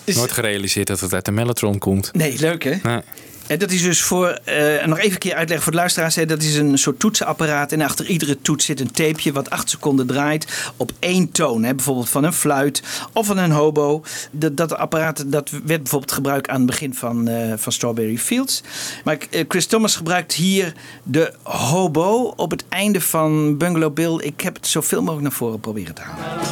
nooit gerealiseerd dat het uit de Mellotron komt. Nee, leuk hè? Nee. En dat is dus voor, eh, nog even een keer uitleggen voor de luisteraars. Hè, dat is een soort toetsenapparaat. En achter iedere toets zit een tapeje wat acht seconden draait op één toon. Hè, bijvoorbeeld van een fluit of van een hobo. Dat, dat apparaat dat werd bijvoorbeeld gebruikt aan het begin van, eh, van Strawberry Fields. Maar eh, Chris Thomas gebruikt hier de hobo op het einde van Bungalow Bill. Ik heb het zoveel mogelijk naar voren proberen te halen.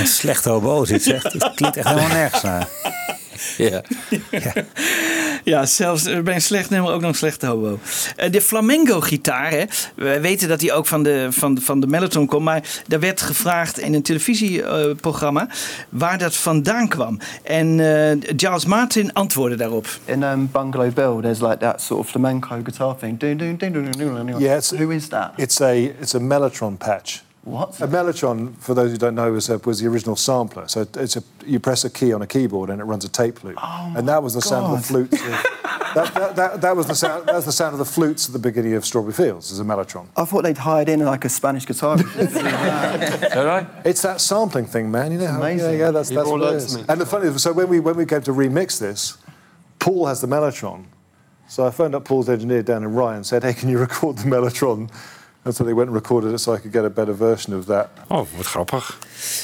Een slechte hobo zit zegt. Het klinkt echt helemaal nergens naar. Ja. Ja, zelfs bij een slecht nummer ook nog een slechte hobo. Eh, de flamenco-gitaar, hè, we weten dat die ook van de, van, de- van de Mellotron komt. Maar daar werd gevraagd in een televisieprogramma waar dat vandaan kwam. En eh, Charles Martin antwoordde daarop. In um, Bungalow Bill, there's like that sort of flamenco guitar thing. Yeah, it's, Who is that? It's a it's a mellotron patch. What? A mellotron, for those who don't know, was, a, was the original sampler. So it's a you press a key on a keyboard and it runs a tape loop, oh and that was the sound of the flutes. of- that, that, that, that was the sound. That was the sound of the flutes at the beginning of Strawberry Fields as a mellotron. I thought they'd hired in like a Spanish guitarist. It's that sampling thing, man. You know, how, yeah, Amazing. yeah, that's, that's all what it learnt And the funny, is, so when we when we came to remix this, Paul has the mellotron. So I phoned up Paul's engineer down in Ryan and said, "Hey, can you record the mellotron?" And so they went and recorded it so I could get a better version of that. Oh, wat grappig.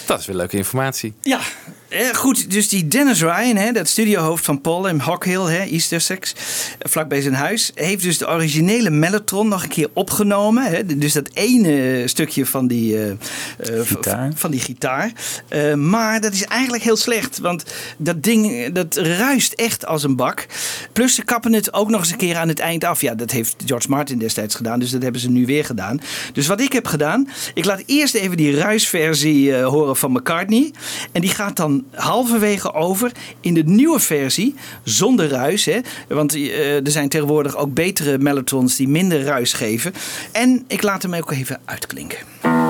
Dat is weer leuke informatie. Ja, eh, goed. Dus die Dennis Ryan, hè, dat studiohoofd van Paul in Hawk Hill, hè, East Essex, eh, vlakbij zijn huis, heeft dus de originele Mellotron nog een keer opgenomen. Hè, dus dat ene stukje van die, eh, eh, Gitaar. van die gitaar. Eh, maar dat is eigenlijk heel slecht, want dat ding dat ruist echt als een bak. Plus ze kappen het ook nog eens een keer aan het eind af. Ja, dat heeft George Martin destijds gedaan, dus dat hebben ze nu weer gedaan. Dus wat ik heb gedaan, ik laat eerst even die ruisversie horen van McCartney. En die gaat dan halverwege over in de nieuwe versie zonder ruis. Hè? Want eh, er zijn tegenwoordig ook betere mellotrons die minder ruis geven. En ik laat hem ook even uitklinken.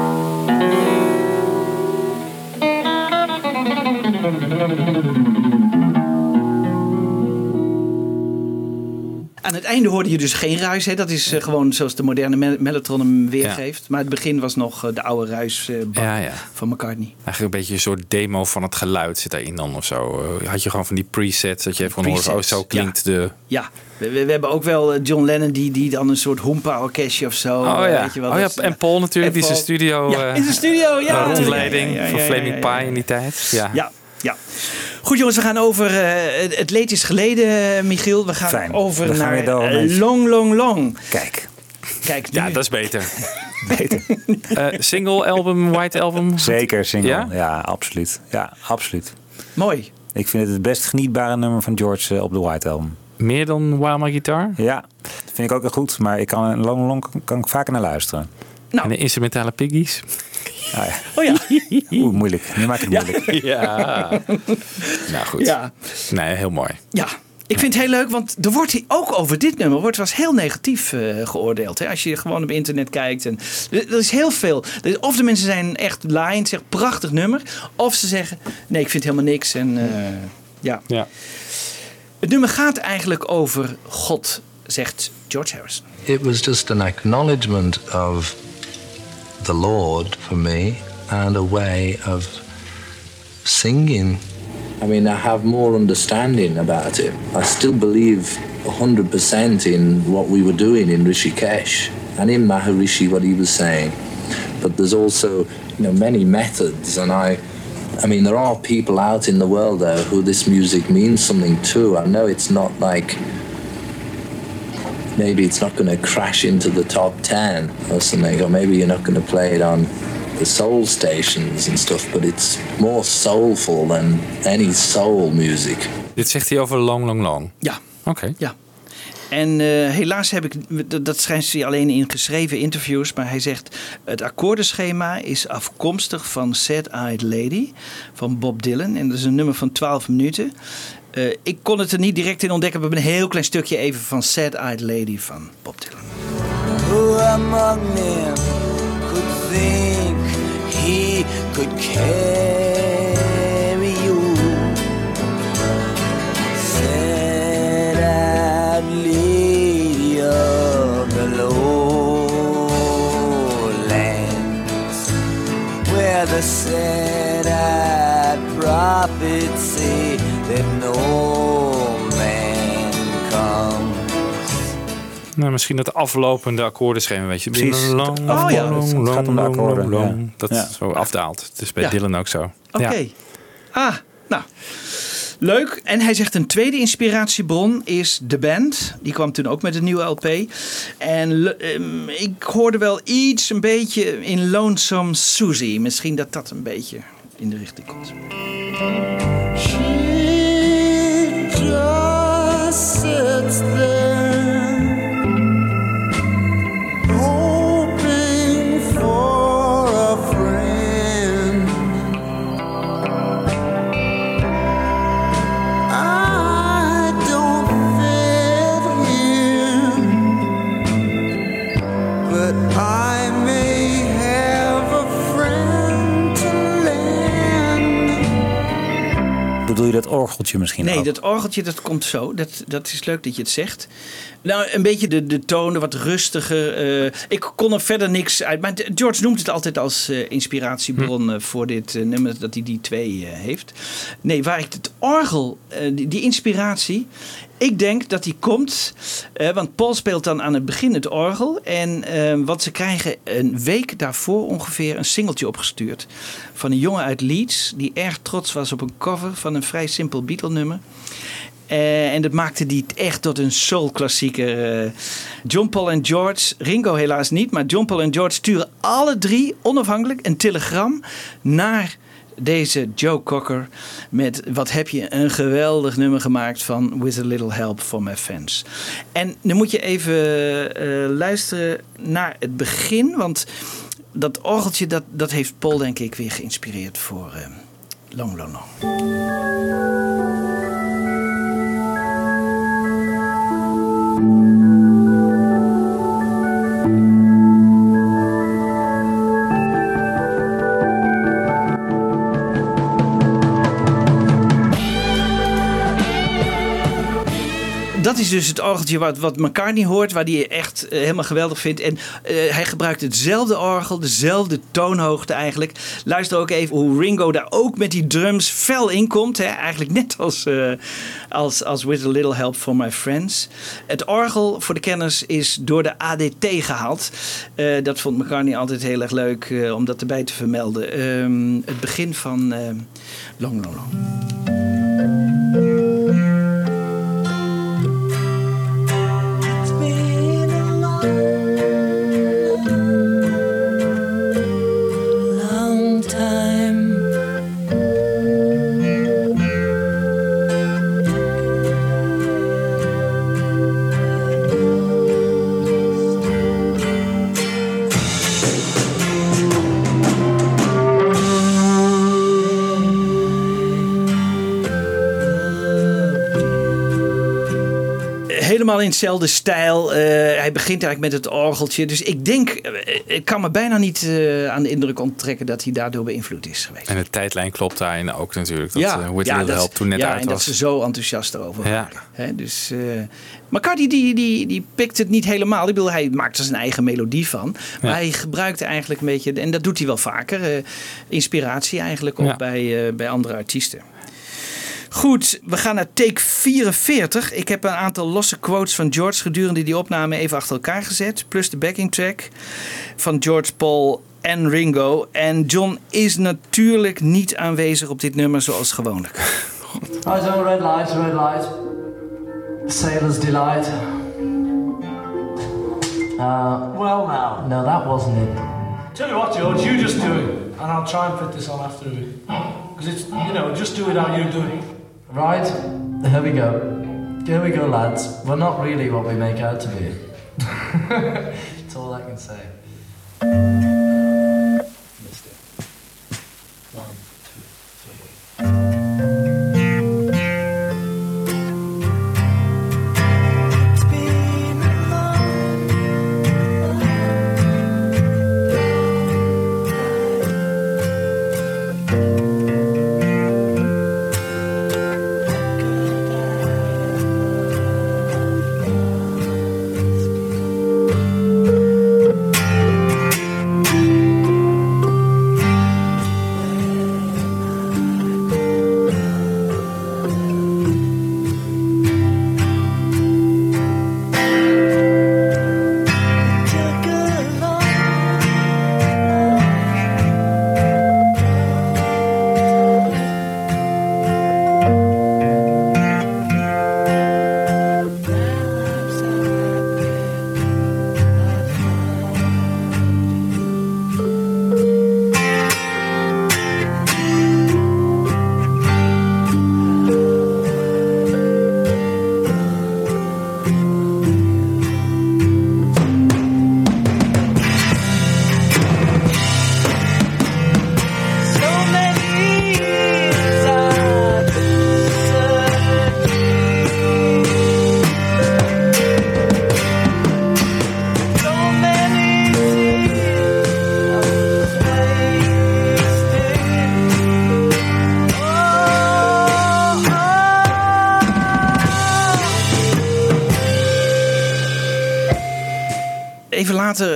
Aan het einde hoorde je dus geen ruis. Hè? Dat is eh, gewoon zoals de moderne mel- mellotron hem weergeeft. Maar het begin was nog eh, de oude ruis eh, bak Ja, ja. van McCartney. Eigenlijk een beetje een soort demo van het geluid zit daarin dan of zo. Had je gewoon van die presets dat je even kon horen, oh, zo klinkt de... Ja, we, we, we hebben ook wel John Lennon die, die dan een soort hoempa-orkestje of zo. Oh ja, weet je wel, oh, ja. en Paul natuurlijk, die En zijn Paul- studio... In zijn studio, ja. Rondleiding van Flaming Pie in die tijd. Ja. Ja, ja. Goed jongens, we gaan over... eh, het- leed is geleden, eh, Michiel. We gaan Fijn. over gaan naar door, eh. Long, Long, Long. Kijk. Kijk, nu, Ja, dat is beter. Eh, single album, white album? Zeker single. Ja? Ja? absoluut. Ja, absoluut. Mooi. Ik vind het het best genietbare nummer van George op de White Album. Meer dan While My Guitar? Ja, dat vind ik ook heel goed. Maar ik kan, long, long, kan ik vaker naar luisteren. En de instrumentale piggies? Ah, ja. Oh ja. Oeh, moeilijk. Nu maak ik het moeilijk. Ja. nou goed. Ja. Nee, heel mooi. Ja, ik vind het heel leuk, want er wordt hier ook over dit nummer wordt was heel negatief eh, geoordeeld. Hè? Als je gewoon op internet kijkt. En, er, er is heel veel. Er Of de mensen zijn echt laaiend, zeggen prachtig nummer. Of ze zeggen, nee, ik vind helemaal niks. En, eh, ja. Ja. Het nummer gaat eigenlijk over God, zegt George Harrison. It was just an acknowledgement of the Lord for me and a way of singing. I mean, I have more understanding about it. I still believe 100% in what we were doing in Rishikesh and in Maharishi, what he was saying. But there's also, you know, many methods, and I, I mean, there are people out in the world though who this music means something to. I know it's not like maybe it's not going to crash into the top 10 or something, or maybe you're not going to play it on the soul stations and stuff, but it's more soulful than any soul music. Dit zegt hij over Long Long Long. Ja. Oké. Ja. En eh, helaas heb ik, dat- dat schrijft hij alleen in geschreven interviews, maar hij zegt het akkoordenschema is afkomstig van Sad Eyed Lady van Bob Dylan. En dat is een nummer van 12 minuten. Eh, ik kon het er niet direct in ontdekken, maar we hebben een heel klein stukje even van Sad Eyed Lady van Bob Dylan. Who among them could think he could carry you? Sad-eyed lady of the lowlands, where the sad-eyed prophets say that no man comes. Nou, misschien dat aflopende akkoordenschema, weet je. Precies. Long, Het- oh ja, long, het gaat om de akkoorden, long, long. ja. Dat Ja. zo afdaalt. Het is bij Ja. Dylan ook zo. Oké. Ja. Ah, nou. Leuk. En hij zegt een tweede inspiratiebron is de band. Die kwam toen ook met een nieuwe LP. En ehm, ik hoorde wel iets een beetje in Lonesome Susie. Misschien dat dat een beetje in de richting komt. Just sits there, orgeltje misschien Nee, ook? dat orgeltje dat komt zo. Dat, dat is leuk dat je het zegt. Nou, een beetje de, de tonen, wat rustiger. eh, ik kon er verder niks uit. Maar George noemt het altijd als eh, inspiratiebron eh, voor dit nummer. Dat hij die twee heeft. Nee, waar ik het orgel, die, die inspiratie. Ik denk dat die komt, want Paul speelt dan aan het begin het orgel. En want ze krijgen een week daarvoor ongeveer een singeltje opgestuurd. Van een jongen uit Leeds, die erg trots was op een cover van een vrij simpel Beatle Eh, en dat maakte die echt tot een soul-klassieker. eh. John Paul en George, Ringo helaas niet, maar John Paul en George sturen alle drie onafhankelijk een telegram naar deze Joe Cocker met wat heb je een geweldig nummer gemaakt van With a Little Help from My Fans. En dan moet je even eh, luisteren naar het begin, want dat orgeltje dat, dat heeft Paul denk ik weer geïnspireerd voor Long Long Long. Is dus het orgeltje wat, wat McCartney hoort, waar hij echt eh, helemaal geweldig vindt. En eh, hij gebruikt hetzelfde orgel, dezelfde toonhoogte eigenlijk. Luister ook even hoe Ringo daar ook met die drums fel in komt. Hè? Eigenlijk net als, eh, als, als With a Little Help from My Friends. Het orgel, voor de kenners, is door de ADT gehaald. Eh, dat vond McCartney altijd heel erg leuk om dat erbij te vermelden. Ehm, het begin van Long Long. long helemaal in hetzelfde stijl. Eh, hij begint eigenlijk met het orgeltje. Dus ik denk, eh, ik kan me bijna niet eh, aan de indruk onttrekken dat hij daardoor beïnvloed is geweest. En de tijdlijn klopt daarin ook natuurlijk. Dat ja, ja, With ja, dat- toen net ja, uit en dat was. ze zo enthousiast erover Ja. waren. Dus, eh McCartney die, die, die pikt het niet helemaal. Ik bedoel, hij maakt er zijn eigen melodie van. Maar Ja. hij gebruikt eigenlijk een beetje, en dat doet hij wel vaker, inspiratie eigenlijk op bij, bij andere artiesten. Goed, we gaan naar take 44. Ik heb een aantal losse quotes van George gedurende die opname even achter elkaar gezet. Plus de backing track van George Paul en Ringo. En John is natuurlijk niet aanwezig op dit nummer zoals gewoonlijk. Right on red light, red light. Sailor's delight. Uh, Well, now. no, that wasn't it. Tell you what, George, you just do it, and I'll try and fit this on after it. Because it's, you know, just do it how you do it. Right, here we go. Here we go, lads. We're not really what we make out to be. That's all I can say.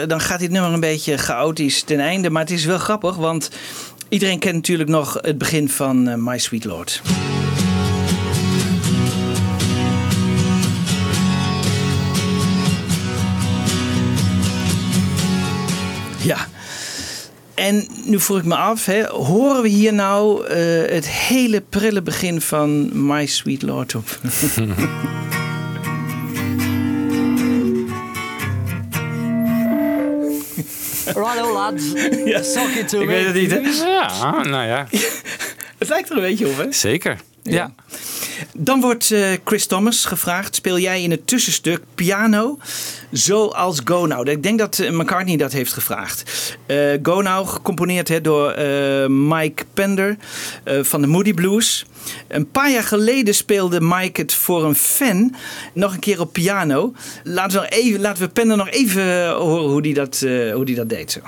Dan gaat dit nummer een beetje chaotisch ten einde. Maar het is wel grappig, want iedereen kent natuurlijk nog het begin van eh, My Sweet Lord. Ja. En nu vroeg ik me af, hè, horen we hier nou eh, het hele prille begin van My Sweet Lord op? Ja. To Ik me. weet het niet, hè? Ja, nou ja. Het lijkt er een beetje op, hè? Zeker. Ja. Dan wordt eh, Chris Thomas gevraagd: speel jij in het tussenstuk piano zoals Go Now? Ik denk dat eh, McCartney dat heeft gevraagd. Eh Go Now, gecomponeerd door eh, Mike Pender van de Moody Blues. Een paar jaar geleden speelde Mike het voor een fan nog een keer op piano. Laten we, even, laten we Pender nog even horen hoe die dat, hoe die dat deed. Zo.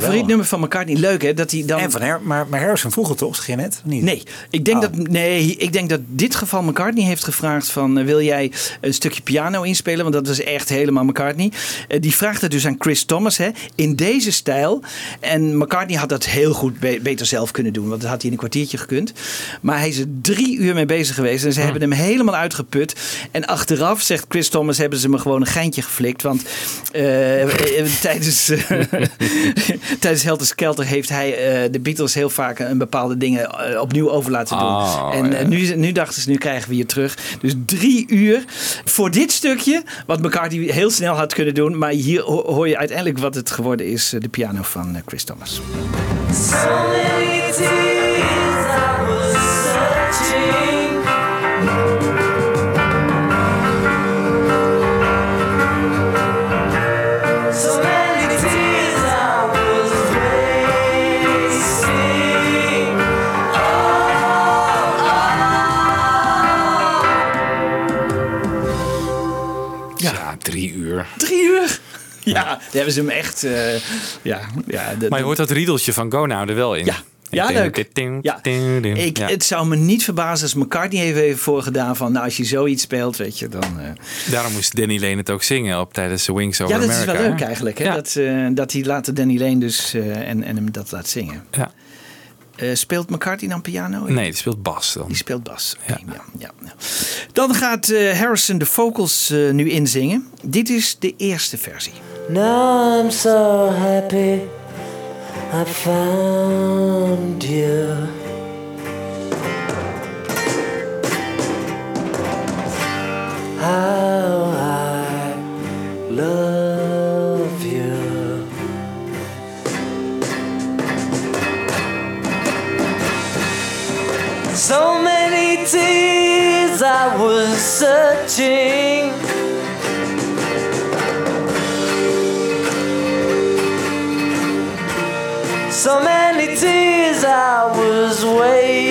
Favoriet nummer van McCartney. Leuk hè? Dat hij dan... En van Her maar, maar Harrison vroeg het toch? Je net? Niet? Nee, ik denk, Oh. dat, nee, ik denk dat dit geval McCartney heeft gevraagd van... eh, wil jij een stukje piano inspelen? Want dat was echt helemaal McCartney. Eh, die vraagt het dus aan Chris Thomas hè, in deze stijl. En McCartney had dat heel goed be- beter zelf kunnen doen. Want dat had hij in een kwartiertje gekund. Maar hij is er drie uur mee bezig geweest. En ze hebben hem helemaal uitgeput. En achteraf, zegt Chris Thomas, hebben ze me gewoon een geintje geflikt. Want eh, tijdens, tijdens Helter Skelter heeft hij eh, de Beatles heel vaak een bepaalde dingen eh, opnieuw over laten doen. Oh, en ja. eh, nu, nu dachten ze, nu krijgen we je terug. Dus drie uur voor dit stukje, wat McCartney heel snel had kunnen doen. Maar hier ho- hoor je uiteindelijk wat het geworden is, de piano van Chris Thomas. So uur. Drie uur? Ja, daar hebben ze hem echt. eh, ja, ja, de- Maar je hoort dat riedeltje van Go Now er wel in. Ja. Ja, leuk. Ja. Ik. Het zou me niet verbazen als McCartney heeft even voorgedaan van... nou, als je zoiets speelt, weet je, dan... eh, Daarom moest Danny Lane het ook zingen op tijdens de Wings Over ja, dat America. is wel leuk hè? eigenlijk. Hè? Ja. Dat, eh, dat hij later Danny Lane dus eh, en, en hem dat laat zingen. Ja. Eh, speelt McCartney dan piano? Nee, die speelt bas dan. Die speelt bas. Ja, ja. Dan gaat eh, Harrison de vocals eh, nu inzingen. Dit is de eerste versie. Now I'm so happy I found you. How I love So many tears I was searching. So many tears I was wasting.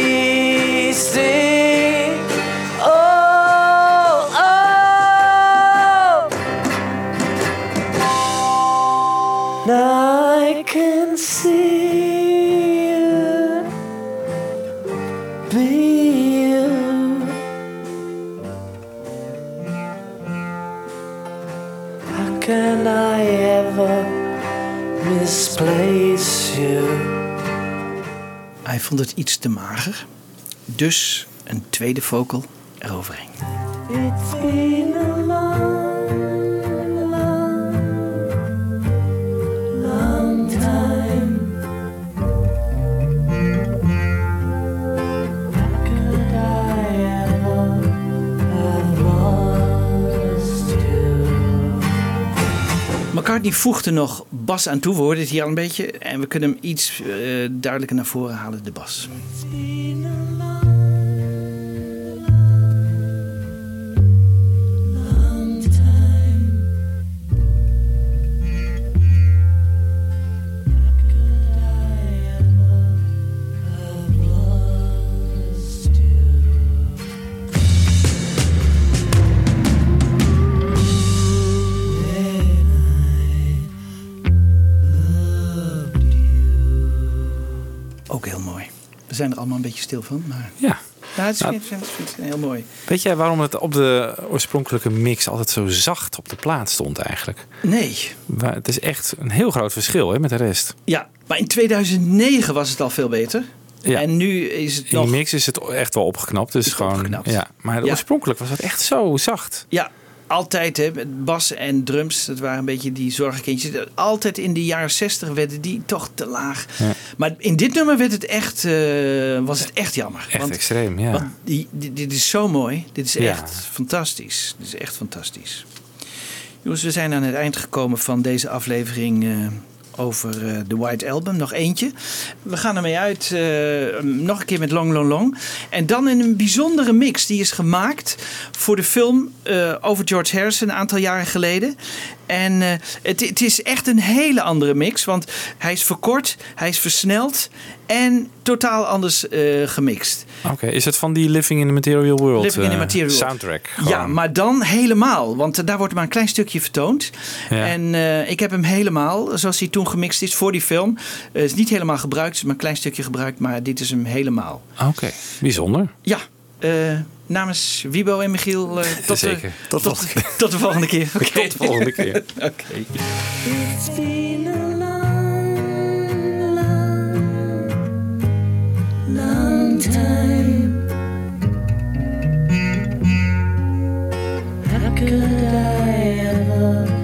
Misplace you? Hij vond het iets te mager. Dus een tweede vocal eroverheen. It's been McCartney voegde nog bas aan toe. We hoorden het hier al een beetje. En we kunnen hem iets eh, duidelijker naar voren halen, de bas. Zijn er allemaal een beetje stil van. Maar... Ja. Nou, het is, Nou, vind, vind, vind ik heel mooi. Weet jij waarom het op de oorspronkelijke mix altijd zo zacht op de plaat stond eigenlijk? Nee. Wa- Het is echt een heel groot verschil hè, met de rest. Ja, maar in 2009 was het al veel beter. Ja. En nu is het In nog... die mix is het echt wel opgeknapt. Dus gewoon, opgeknapt. Ja, maar Ja. oorspronkelijk was het echt zo zacht. Ja, altijd hè, met bas en drums, dat waren een beetje die zorgkindjes. Altijd in de jaren 60 werden die toch te laag. Ja. Maar in dit nummer werd het echt, eh, was het echt jammer. Echt extreem, ja. Want die, die- dit is zo mooi. Dit is Ja. echt fantastisch. Dit is echt fantastisch. Jongens, we zijn aan het eind gekomen van deze aflevering eh, over eh, de White Album. Nog eentje. We gaan ermee uit. eh, nog een keer met Long Long Long. En dan in een bijzondere mix. Die is gemaakt voor de film eh, over George Harrison een aantal jaren geleden. En eh, het, het is echt een hele andere mix. Want hij is verkort, hij is versneld en totaal anders eh, gemixt. Oké, is het van die Living in the Material World Living in the eh, World. soundtrack? Ja, maar dan helemaal. Want daar wordt maar een klein stukje vertoond. Ja. En ik heb hem helemaal, zoals hij toen gemixt is voor die film. Het is niet helemaal gebruikt, het is maar een klein stukje gebruikt. Maar dit is hem helemaal. Oké, bijzonder. Ja, eh, namens Wibo en Michiel. eh, tot, de- Zeker. tot, tot, tot de volgende keer. Oké. Tot de volgende keer. Oké. Long time. How could I ever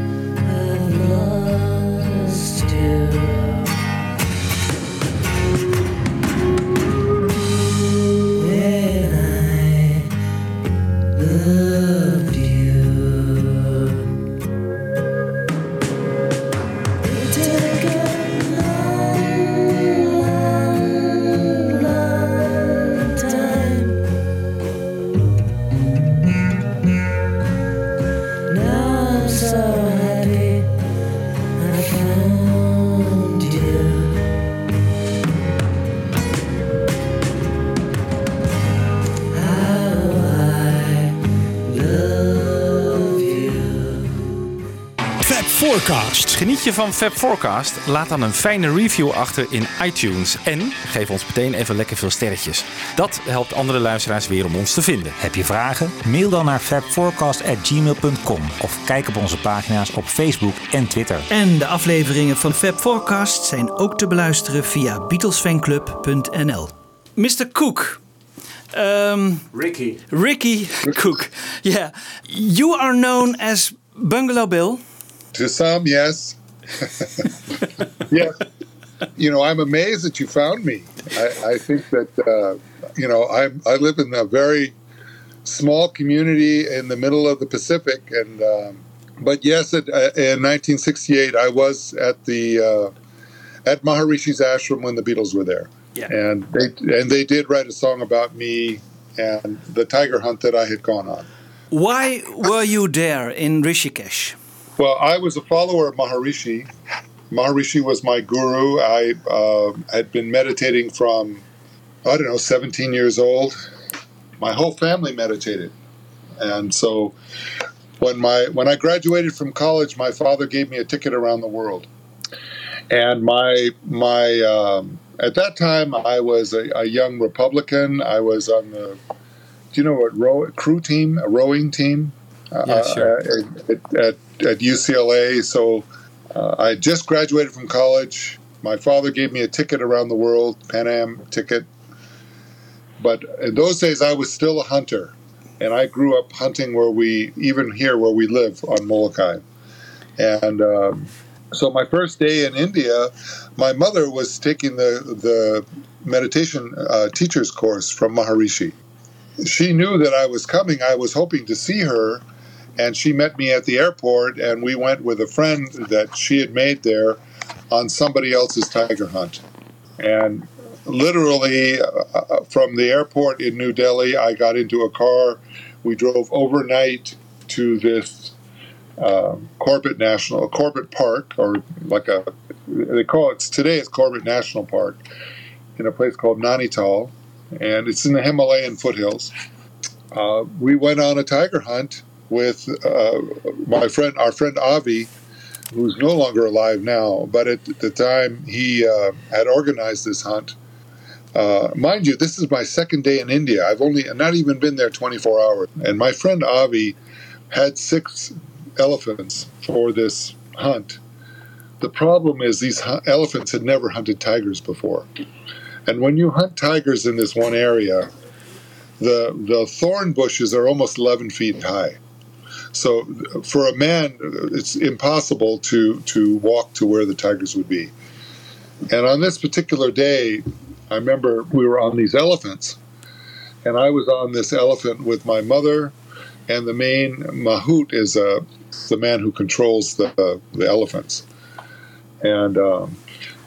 Geniet je van Fab Forecast? Laat dan een fijne review achter in iTunes. En geef ons meteen even lekker veel sterretjes. Dat helpt andere luisteraars weer om ons te vinden. Heb je vragen? Mail dan naar fabforecast.gmail.com of kijk op onze pagina's op Facebook en Twitter. En de afleveringen van Fab Forecast zijn ook te beluisteren via BeatlesFanclub.nl. Mr. Cook. Um, Ricky. Ricky Cook. Yeah. You are known as Bungalow Bill. To some, yes. yes. You know, I'm amazed that you found me. I, I think that, uh, you know, I, I live in a very small community in the middle of the Pacific. And, um, but yes, it, uh, in 1968, I was at the, uh, at Maharishi's ashram when the Beatles were there. Yeah. And they, and they did write a song about me and the tiger hunt that I had gone on. Why were you there in Rishikesh? Well, I was a follower of Maharishi. Maharishi was my guru. I uh, had been meditating from, I don't know, 17 years old. My whole family meditated. And so when, my, when I graduated from college, my father gave me a ticket around the world. And my, my, um, at that time, I was a, a young Republican. I was on the, do you know what, row, crew team, a rowing team? Yeah, sure. uh, at, at, at UCLA. So uh, I just graduated from college. My father gave me a ticket around the world, Pan Am ticket. But in those days, I was still a hunter. And I grew up hunting where we, even here where we live on Molokai. And um, so my first day in India, my mother was taking the, the meditation uh, teacher's course from Maharishi. She knew that I was coming. I was hoping to see her and she met me at the airport and we went with a friend that she had made there on somebody else's tiger hunt. And literally uh, from the airport in new delhi i got into a car. We drove overnight to this uh, corbett national corbett park or like a they call it today it's corbett national park in a place called nanital and it's in the himalayan foothills. Uh, we went on a tiger hunt with uh, my friend, our friend Avi, who's no longer alive now, but at the time he uh, had organized this hunt. Uh, mind you, this is my second day in India. I've only not even been there 24 hours, and my friend Avi had six elephants for this hunt. The problem is these hu- elephants had never hunted tigers before, and when you hunt tigers in this one area, the the thorn bushes are almost 11 feet high. So for a man, it's impossible to to walk to where the tigers would be. And on this particular day, I remember we were on these elephants, and I was on this elephant with my mother, and the main mahout is uh, the man who controls the the elephants, and. Um,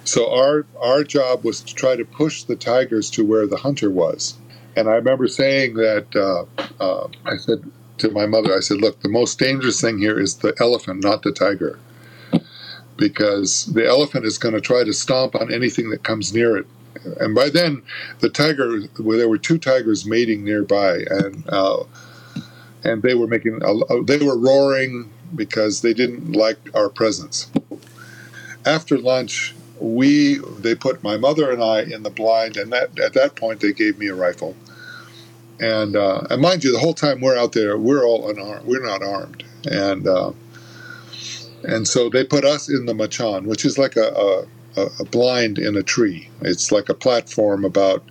so our our job was to try to push the tigers to where the hunter was, and I remember saying that uh, uh, I said to my mother, I said, "Look, the most dangerous thing here is the elephant, not the tiger, because the elephant is going to try to stomp on anything that comes near it." And by then, the tiger, well, there were two tigers mating nearby, and uh, and they were making, a, they were roaring because they didn't like our presence. After lunch, we they put my mother and I in the blind, and that at that point they gave me a rifle. And uh, and mind you, the whole time we're out there, we're all unarmed. We're not armed, and uh, and so they put us in the machan, which is like a, a, a blind in a tree. It's like a platform about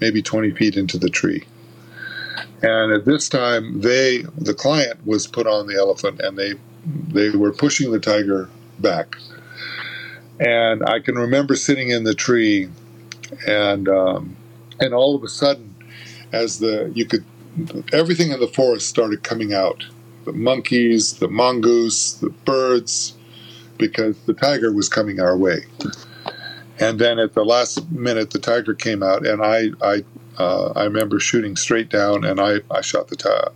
maybe twenty feet into the tree. And at this time, they the client was put on the elephant, and they they were pushing the tiger back. And I can remember sitting in the tree, and um, and all of a sudden, as the you could everything in the forest started coming out. The monkeys the mongoose the birds because the tiger was coming our way. And then at the last minute the tiger came out and i i uh, i remember shooting straight down and i i shot the tiger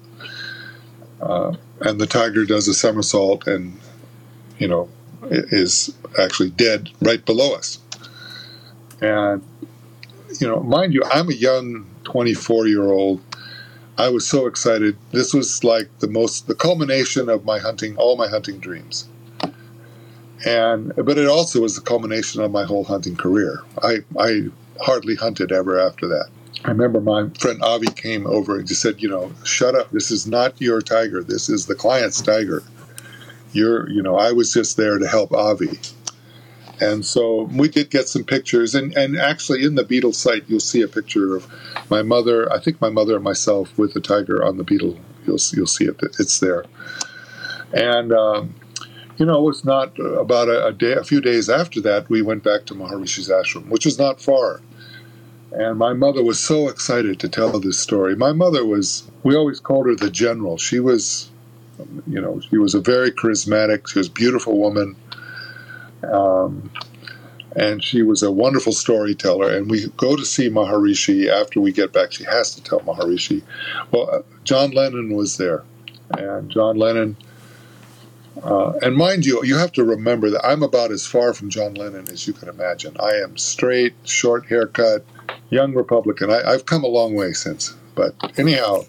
uh, and the tiger does a somersault and you know is actually dead right below us. And you know mind you i'm a young 24 year old i was so excited this was like the most the culmination of my hunting all my hunting dreams and but it also was the culmination of my whole hunting career. I I hardly hunted ever after that. I remember my friend Avi came over and just said, you know, shut up. This is not your tiger. This is the client's tiger. You're, you know, I was just there to help Avi. And so we did get some pictures, and, and actually in the beetle site, you'll see a picture of my mother. I think my mother and myself with the tiger on the beetle. You'll you'll see it. It's there. And um, you know, it was not about a, a day, a few days after that, we went back to Maharishi's ashram, which is not far. And my mother was so excited to tell this story. My mother was, we always called her the general. She was, you know, she was a very charismatic, she was a beautiful woman. Um, and she was a wonderful storyteller. And we go to see Maharishi after we get back. She has to tell Maharishi. Well, uh, John Lennon was there. And John Lennon, uh, and mind you, you have to remember that I'm about as far from John Lennon as you can imagine. I am straight, short haircut, young Republican. I, I've come a long way since. But anyhow,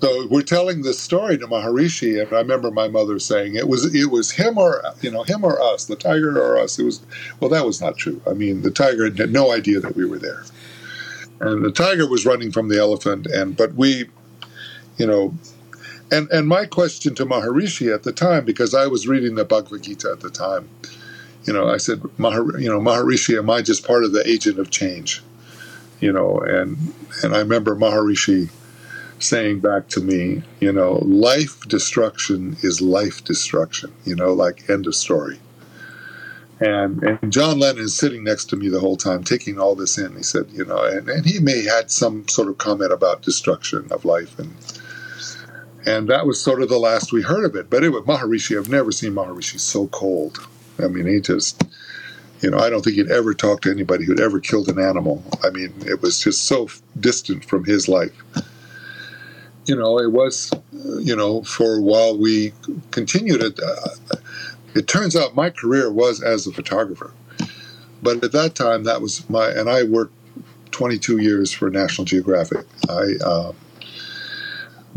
so we're telling this story to Maharishi, and I remember my mother saying it was it was him or you know him or us, the tiger or us. It was well, that was not true. I mean, the tiger had no idea that we were there, and the tiger was running from the elephant, and but we, you know. And, and my question to Maharishi at the time, because I was reading the Bhagavad Gita at the time, you know, I said, Mahar, you know, Maharishi, am I just part of the agent of change? You know, and and I remember Maharishi saying back to me, you know, life destruction is life destruction, you know, like end of story. And, and John Lennon is sitting next to me the whole time, taking all this in. He said, you know, and, and he may had some sort of comment about destruction of life, and and that was sort of the last we heard of it. But it was Maharishi. I've never seen Maharishi so cold. I mean, he just, you know, I don't think he'd ever talked to anybody who'd ever killed an animal. I mean, it was just so distant from his life you know, it was, you know, for a while we continued it. Uh, it turns out my career was as a photographer. But at that time, that was my, and I worked 22 years for National Geographic. I, uh,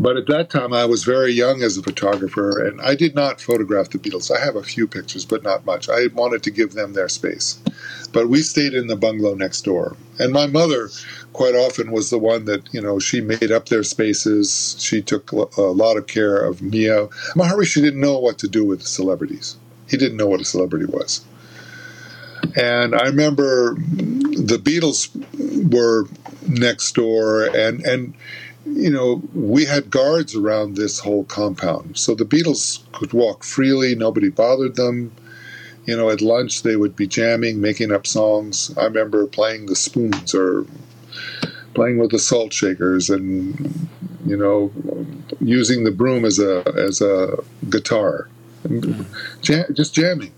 but at that time, I was very young as a photographer, and I did not photograph the Beatles. I have a few pictures, but not much. I wanted to give them their space. But we stayed in the bungalow next door. And my mother, quite often, was the one that, you know, she made up their spaces. She took a lot of care of Mia. Maharishi didn't know what to do with celebrities, he didn't know what a celebrity was. And I remember the Beatles were next door, and, and you know, we had guards around this whole compound. So the Beatles could walk freely, nobody bothered them. You know, at lunch they would be jamming, making up songs. I remember playing the spoons or playing with the salt shakers and you know using the broom as a as a guitar jam, just jamming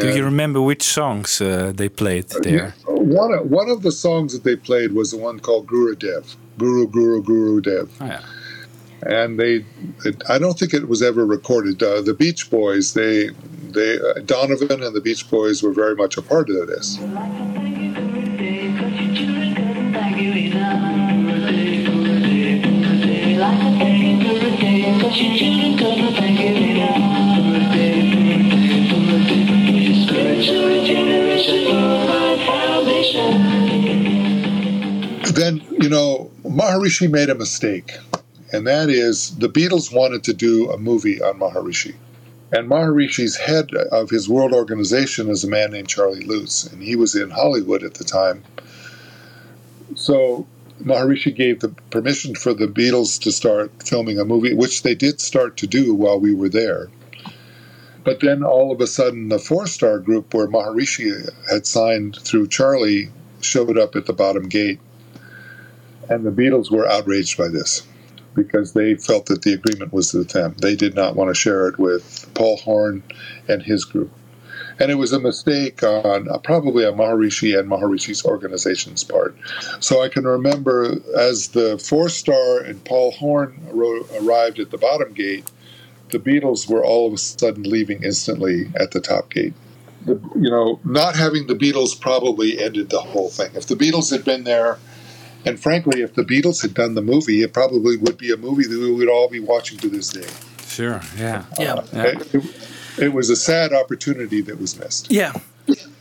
do you remember which songs uh, they played there one of, one of the songs that they played was the one called Guru Dev Guru Guru Guru Dev. Oh, yeah. And they, it, I don't think it was ever recorded. Uh, the Beach Boys, they, they, uh, Donovan and the Beach Boys were very much a part of this. Then, you know, Maharishi made a mistake, and that is the Beatles wanted to do a movie on Maharishi. And Maharishi's head of his world organization is a man named Charlie Luce, and he was in Hollywood at the time. So Maharishi gave the permission for the Beatles to start filming a movie, which they did start to do while we were there. But then all of a sudden, the four star group where Maharishi had signed through Charlie showed up at the bottom gate and the Beatles were outraged by this because they felt that the agreement was with them. They did not want to share it with Paul Horn and his group. And it was a mistake on uh, probably on Maharishi and Maharishi's organization's part. So I can remember as the four star and Paul Horn arrived at the bottom gate, the Beatles were all of a sudden leaving instantly at the top gate. The, you know, not having the Beatles probably ended the whole thing. If the Beatles had been there, and frankly, if the Beatles had done the movie, it probably would be a movie that we would all be watching to this day. Sure. Yeah. Yeah. Uh, it, it was a sad opportunity that was missed. Yeah.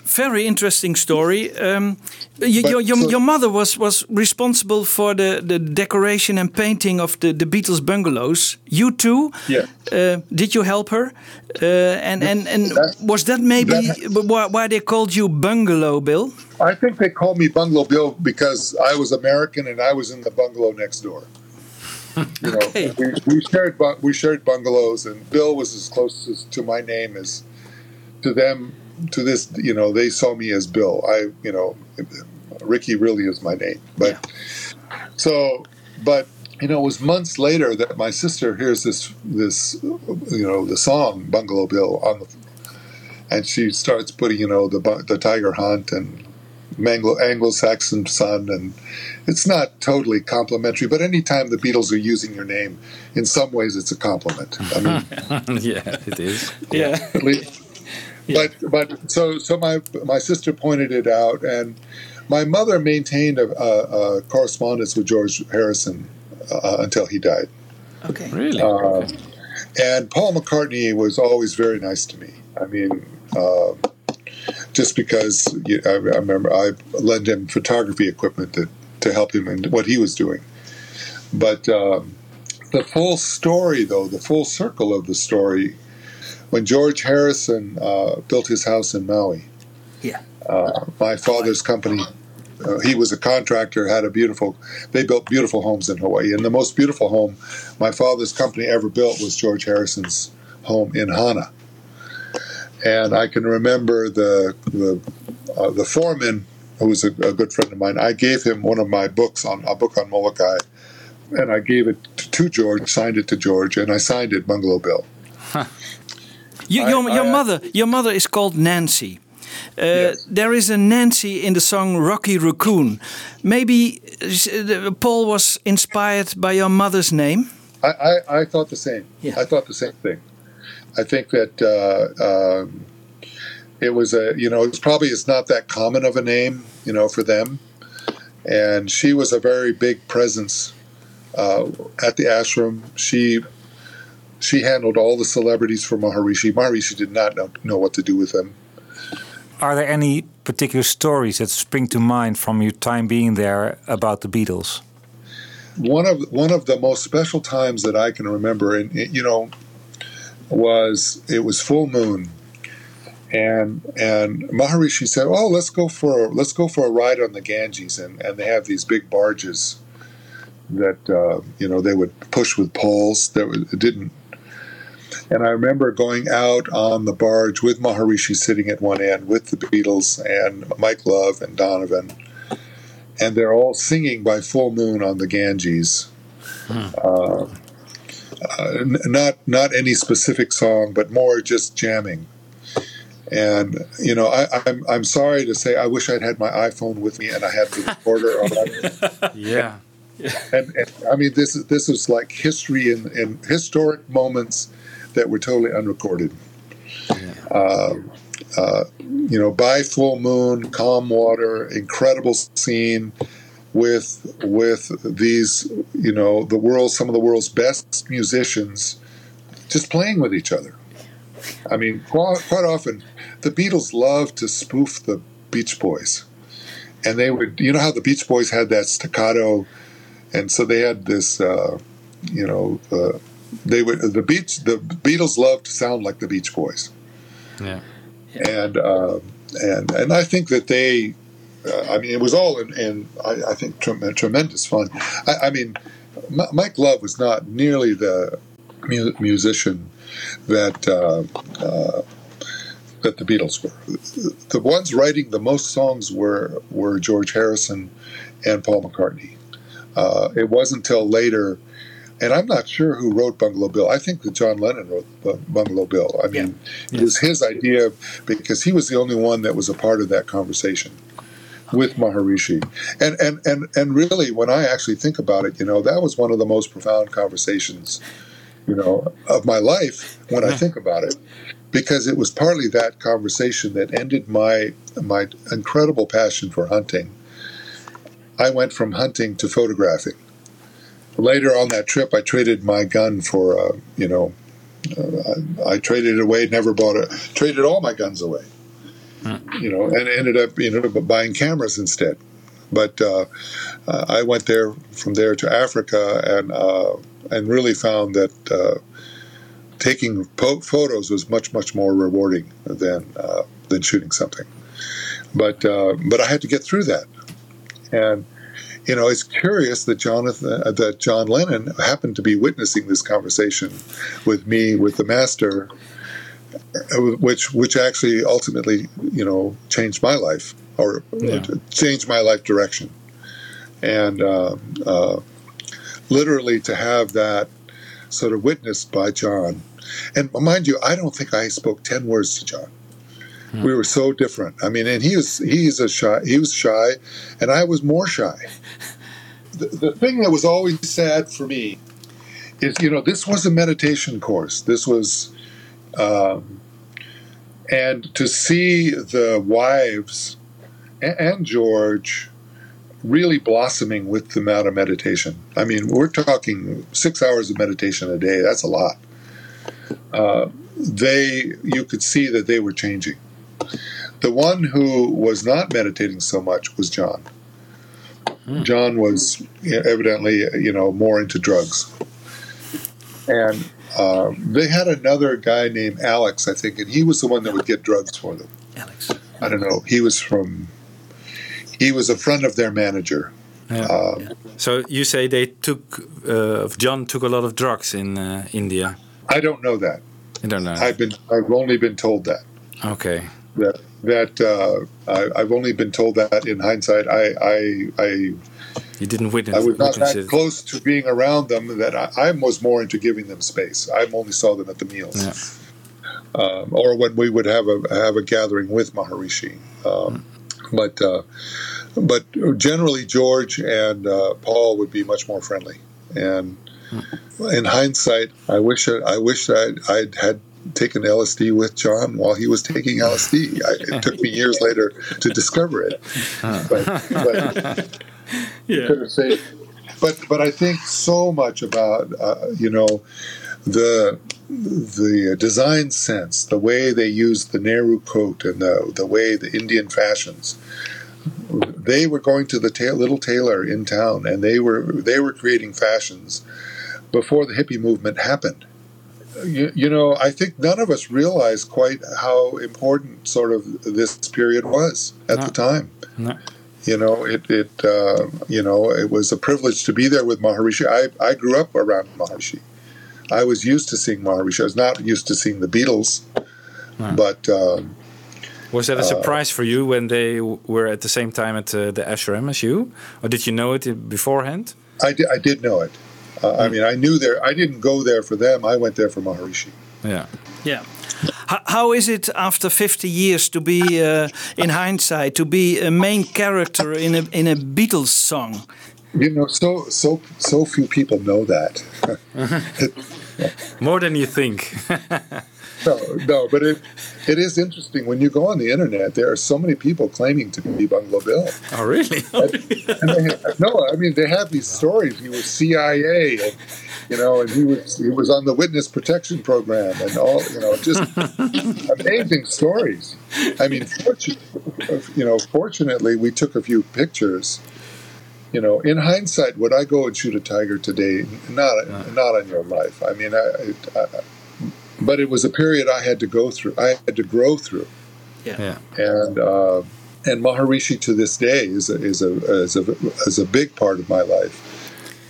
Very interesting story. Um, y- But your, your, so- your mother was, was responsible for the, the decoration and painting of the, the Beatles bungalows. You too? Yeah. Uh, did you help her? Uh, and and, and was that maybe why, why they called you Bungalow Bill? I think they called me Bungalow Bill because I was American and I was in the bungalow next door. You know, we, we shared bu- we shared bungalows, and Bill was as close as, to my name as to them. To this, you know, they saw me as Bill. I, you know, Ricky really is my name, but so, but you know, it was months later that my sister hears this this you know the song Bungalow Bill on the, and she starts putting you know the the Tiger Hunt and Anglo Anglo-Saxon Sun, and it's not totally complimentary. But anytime the Beatles are using your name, in some ways, it's a compliment. I mean, yeah, it is. Yeah. at least. But but so so my my sister pointed it out, and my mother maintained a, a, a correspondence with George Harrison uh, until he died. Okay. Really? Uh, And Paul McCartney was always very nice to me. I mean, uh, just because you I, I remember I lent him photography equipment to, to help him in what he was doing. But um, the full story, though, the full circle of the story, when George Harrison uh, built his house in Maui, Yeah. uh, my father's company. Uh, he was a contractor, had a beautiful. They built beautiful homes in Hawaii, and the most beautiful home my father's company ever built was George Harrison's home in Hana. And I can remember the the uh, the foreman, who was a, a good friend of mine. I gave him one of my books on a book on Molokai, and I gave it to George, signed it to George, and I signed it Bungalow Bill. You, I- your your I- mother your mother is called Nancy. Uh, There is a Nancy in the song Rocky Raccoon. Maybe uh, Paul was inspired by your mother's name. I, I, I thought the same. I thought the same thing. I think that uh, um, it was a, you know, it's probably it's not that common of a name, you know, for them. And she was a very big presence uh, at the ashram. She she handled all the celebrities for Maharishi. Maharishi did not know, know what to do with them. Are there any particular stories that spring to mind from your time being there about the Beatles? one of one of the most special times that I can remember, and you know, was it was full moon, and and Maharishi said, "Oh, let's go for let's go for a ride on the Ganges," and and they have these big barges that uh, you know they would push with poles that didn't. And I remember going out on the barge with Maharishi sitting at one end with the Beatles and Mike Love and Donovan and they're all singing by full moon on the Ganges. Uh, uh, n- not not any specific song, but more just jamming. And you know, I, I'm I'm sorry to say, I wish I'd had my iPhone with me and I had the recorder on. Yeah. and, and I mean, this is this is like history and, and historic moments that were totally unrecorded. Uh, uh, you know, by full moon, calm water, incredible scene with with these, you know, the world, some of the world's best musicians, just playing with each other. I mean, quite, quite often, the Beatles loved to spoof the Beach Boys, and they would, you know, how the Beach Boys had that staccato, and so they had this, uh, you know, uh, they would the Beach, the Beatles loved to sound like the Beach Boys Yeah. and uh, and and I think that they, I mean, it was all in, in I, I think trem- tremendous fun. I, I mean, M- Mike Love was not nearly the mu- musician that uh, uh, that the Beatles were. The ones writing the most songs were were George Harrison and Paul McCartney. Uh, it wasn't until later. And I'm not sure who wrote Bungalow Bill. I think that John Lennon wrote Bu- Bungalow Bill. I mean, it was his idea because he was the only one that was a part of that conversation with Maharishi. And and and and really, when I actually think about it, you know, that was one of the most profound conversations, you know, of my life when I think about it, because it was partly that conversation that ended my my incredible passion for hunting. I went from hunting to photographing later on that trip, I traded my gun for, uh, you know, uh, I, I traded it away, never bought it, traded all my guns away, you know, and ended up you know buying cameras instead. But uh, I went there from there to Africa and uh, and really found that uh, taking po- photos was much much more rewarding than uh, than shooting something. But uh, but I had to get through that, and you know it's curious that Jonathan uh, that John Lennon happened to be witnessing this conversation with me with the master, which which actually ultimately you know changed my life or Yeah. changed my life direction, and uh, uh, literally to have that sort of witnessed by John. And mind you, I don't think I spoke ten words to John. We were so different. I mean, and he was he's a shy. He was shy, and I was more shy. The, the thing that was always sad for me is, you know, this was a meditation course. This was, um, and to see the wives and, and George really blossoming with the amount of meditation. I mean, we're talking six hours of meditation a day. That's a lot. Uh, they, you could see that they were changing. The one who was not meditating so much was John. John was evidently, you know, more into drugs. And uh, they had another guy named Alex, I think, and he was the one that would get drugs for them. Alex. I don't know. He was from. He was a friend of their manager. Um, So you say they took, uh, John took a lot of drugs in uh, India. I don't know that. You don't know. I've been. I've only been told that. Okay. That that uh, I, I've only been told that in hindsight. I I, I You didn't witness, I was not that it. close to being around them that I, I was more into giving them space. I only saw them at the meals, um, or when we would have a have a gathering with Maharishi. Um, But uh, but generally, George and uh, Paul would be much more friendly. And in hindsight, I wish I, I wish I'd, I'd had taken LSD with John while he was taking LSD. I, it took me years later to discover it. But, but Yeah. could have saved. But but I think so much about uh, you know the the design sense, the way they used the Nehru coat and the the way the Indian fashions. They were going to the ta- little tailor in town, and they were they were creating fashions before the hippie movement happened. You, you know, I think none of us realized quite how important sort of this period was at the time No. You know it it uh, you know it was a privilege to be there with Maharishi. I I grew up around Maharishi. I was used to seeing Maharishi. I was not used to seeing the Beatles, but um, Was that a uh, surprise for you when they were at the same time at uh, the ashram as you, or did you know it beforehand? I did I did know it. Uh, I mean, I knew there. I didn't go there for them. I went there for Maharishi. Yeah. Yeah. H- how is it after 50 years to be, uh, in hindsight, to be a main character in a in a Beatles song? You know, so so so few people know that. More than you think. no, no, but it it is interesting when you go on the internet. There are so many people claiming to be Bungalow Bill. oh, really? and have, no, I mean they have these stories. He was CIA, and you know, and he was he was on the witness protection program, and all you know, just amazing stories. I mean, you know, fortunately, we took a few pictures. You know, in hindsight, would I go and shoot a tiger today? Not not on your life. I mean, I, I, but it was a period I had to go through. I had to grow through Yeah. yeah. and uh, and Maharishi to this day is a, is a is a is a big part of my life.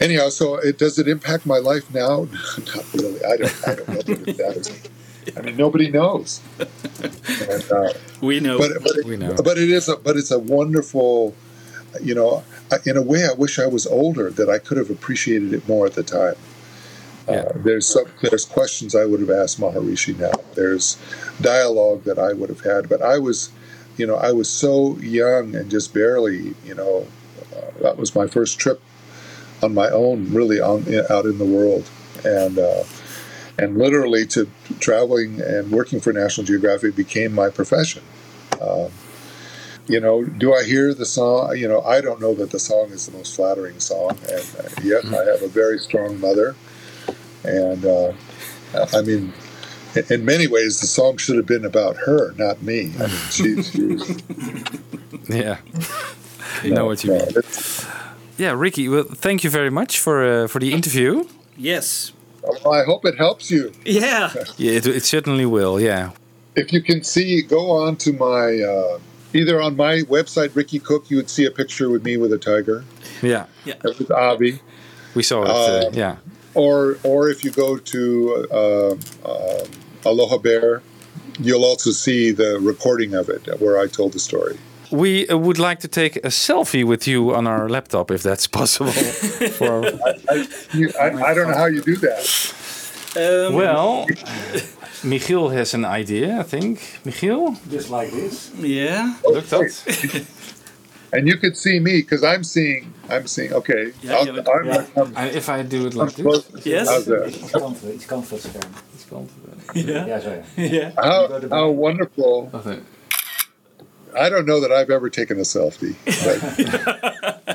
Anyhow, so it does it impact my life now? Not really. I don't. I don't know what that is. I mean, nobody knows. And, uh, We know. but but, it, We know. but it is a but it's a wonderful. You know, in a way, I wish I was older that I could have appreciated it more at the time. Uh, there's some, there's questions I would have asked Maharishi now. There's dialogue that I would have had, but I was, you know, I was so young and just barely, you know, uh, that was my first trip on my own, really on out in the world, and uh, and literally to traveling and working for National Geographic became my profession. Um, you know, do I hear the song? You know, I don't know that the song is the most flattering song, and uh, yet I have a very strong mother, and uh, I mean, in- in many ways, the song should have been about her, not me. I mean, she, she was, Yeah. I know what you mean. Yeah, Ricky, well, thank you very much for uh, for the interview. Yes. Well, I hope it helps you. Yeah. Yeah, it, it certainly will. Yeah. If you can see, go on to my uh, either on my website, Ricky Cook. You would see a picture with me with a tiger. Yeah. Yeah. With Avi. We saw it. Uh, Um, yeah. Or, or if you go to uh, um Aloha Bear, you'll also see the recording of it where I told the story. We uh, would like to take a selfie with you on our laptop, if that's possible. for I, you, I, I don't know how you do that. Um, well, Michiel has an idea, I think. Michiel? Just like this. Yeah. Look that. And you could see me because I'm seeing. I'm seeing. Okay. Yeah, I'll, yeah, but- I'm yeah. gonna come- And if I do it like come close. this? Yes. How's that? Iets kanten, iets kanten van het scherm. Iets kanten. Ja. Ja, zo ja. How, how wonderful. I don't know that I've ever taken a selfie. But,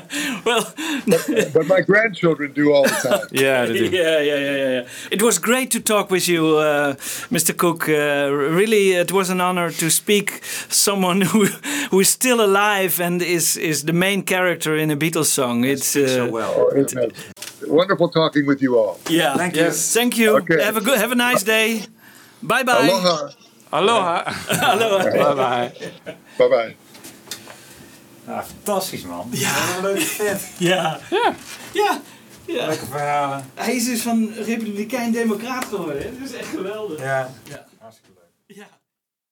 well, but, but my grandchildren do all the time. Yeah, yeah, yeah, yeah, yeah, yeah. It was great to talk with you, uh, Mr. Cook. Uh, really, it was an honor to speak someone who who is still alive and is is the main character in a Beatles song. It's uh, Oh, it's wonderful talking with you all. Yeah. Thank you. Thank you. Okay. Have a good. Have a nice day. Bye bye. Aloha. Aloha. Aloha. Bye bye. Bye bye. Ah, fantastisch man. Ja. Wat een leuke vet. Ja. Ja. Ja. ja. Leuke verhalen. Hij is dus van Republikein Democraat geworden. hè? Dat is echt geweldig. Ja. ja. Hartstikke leuk.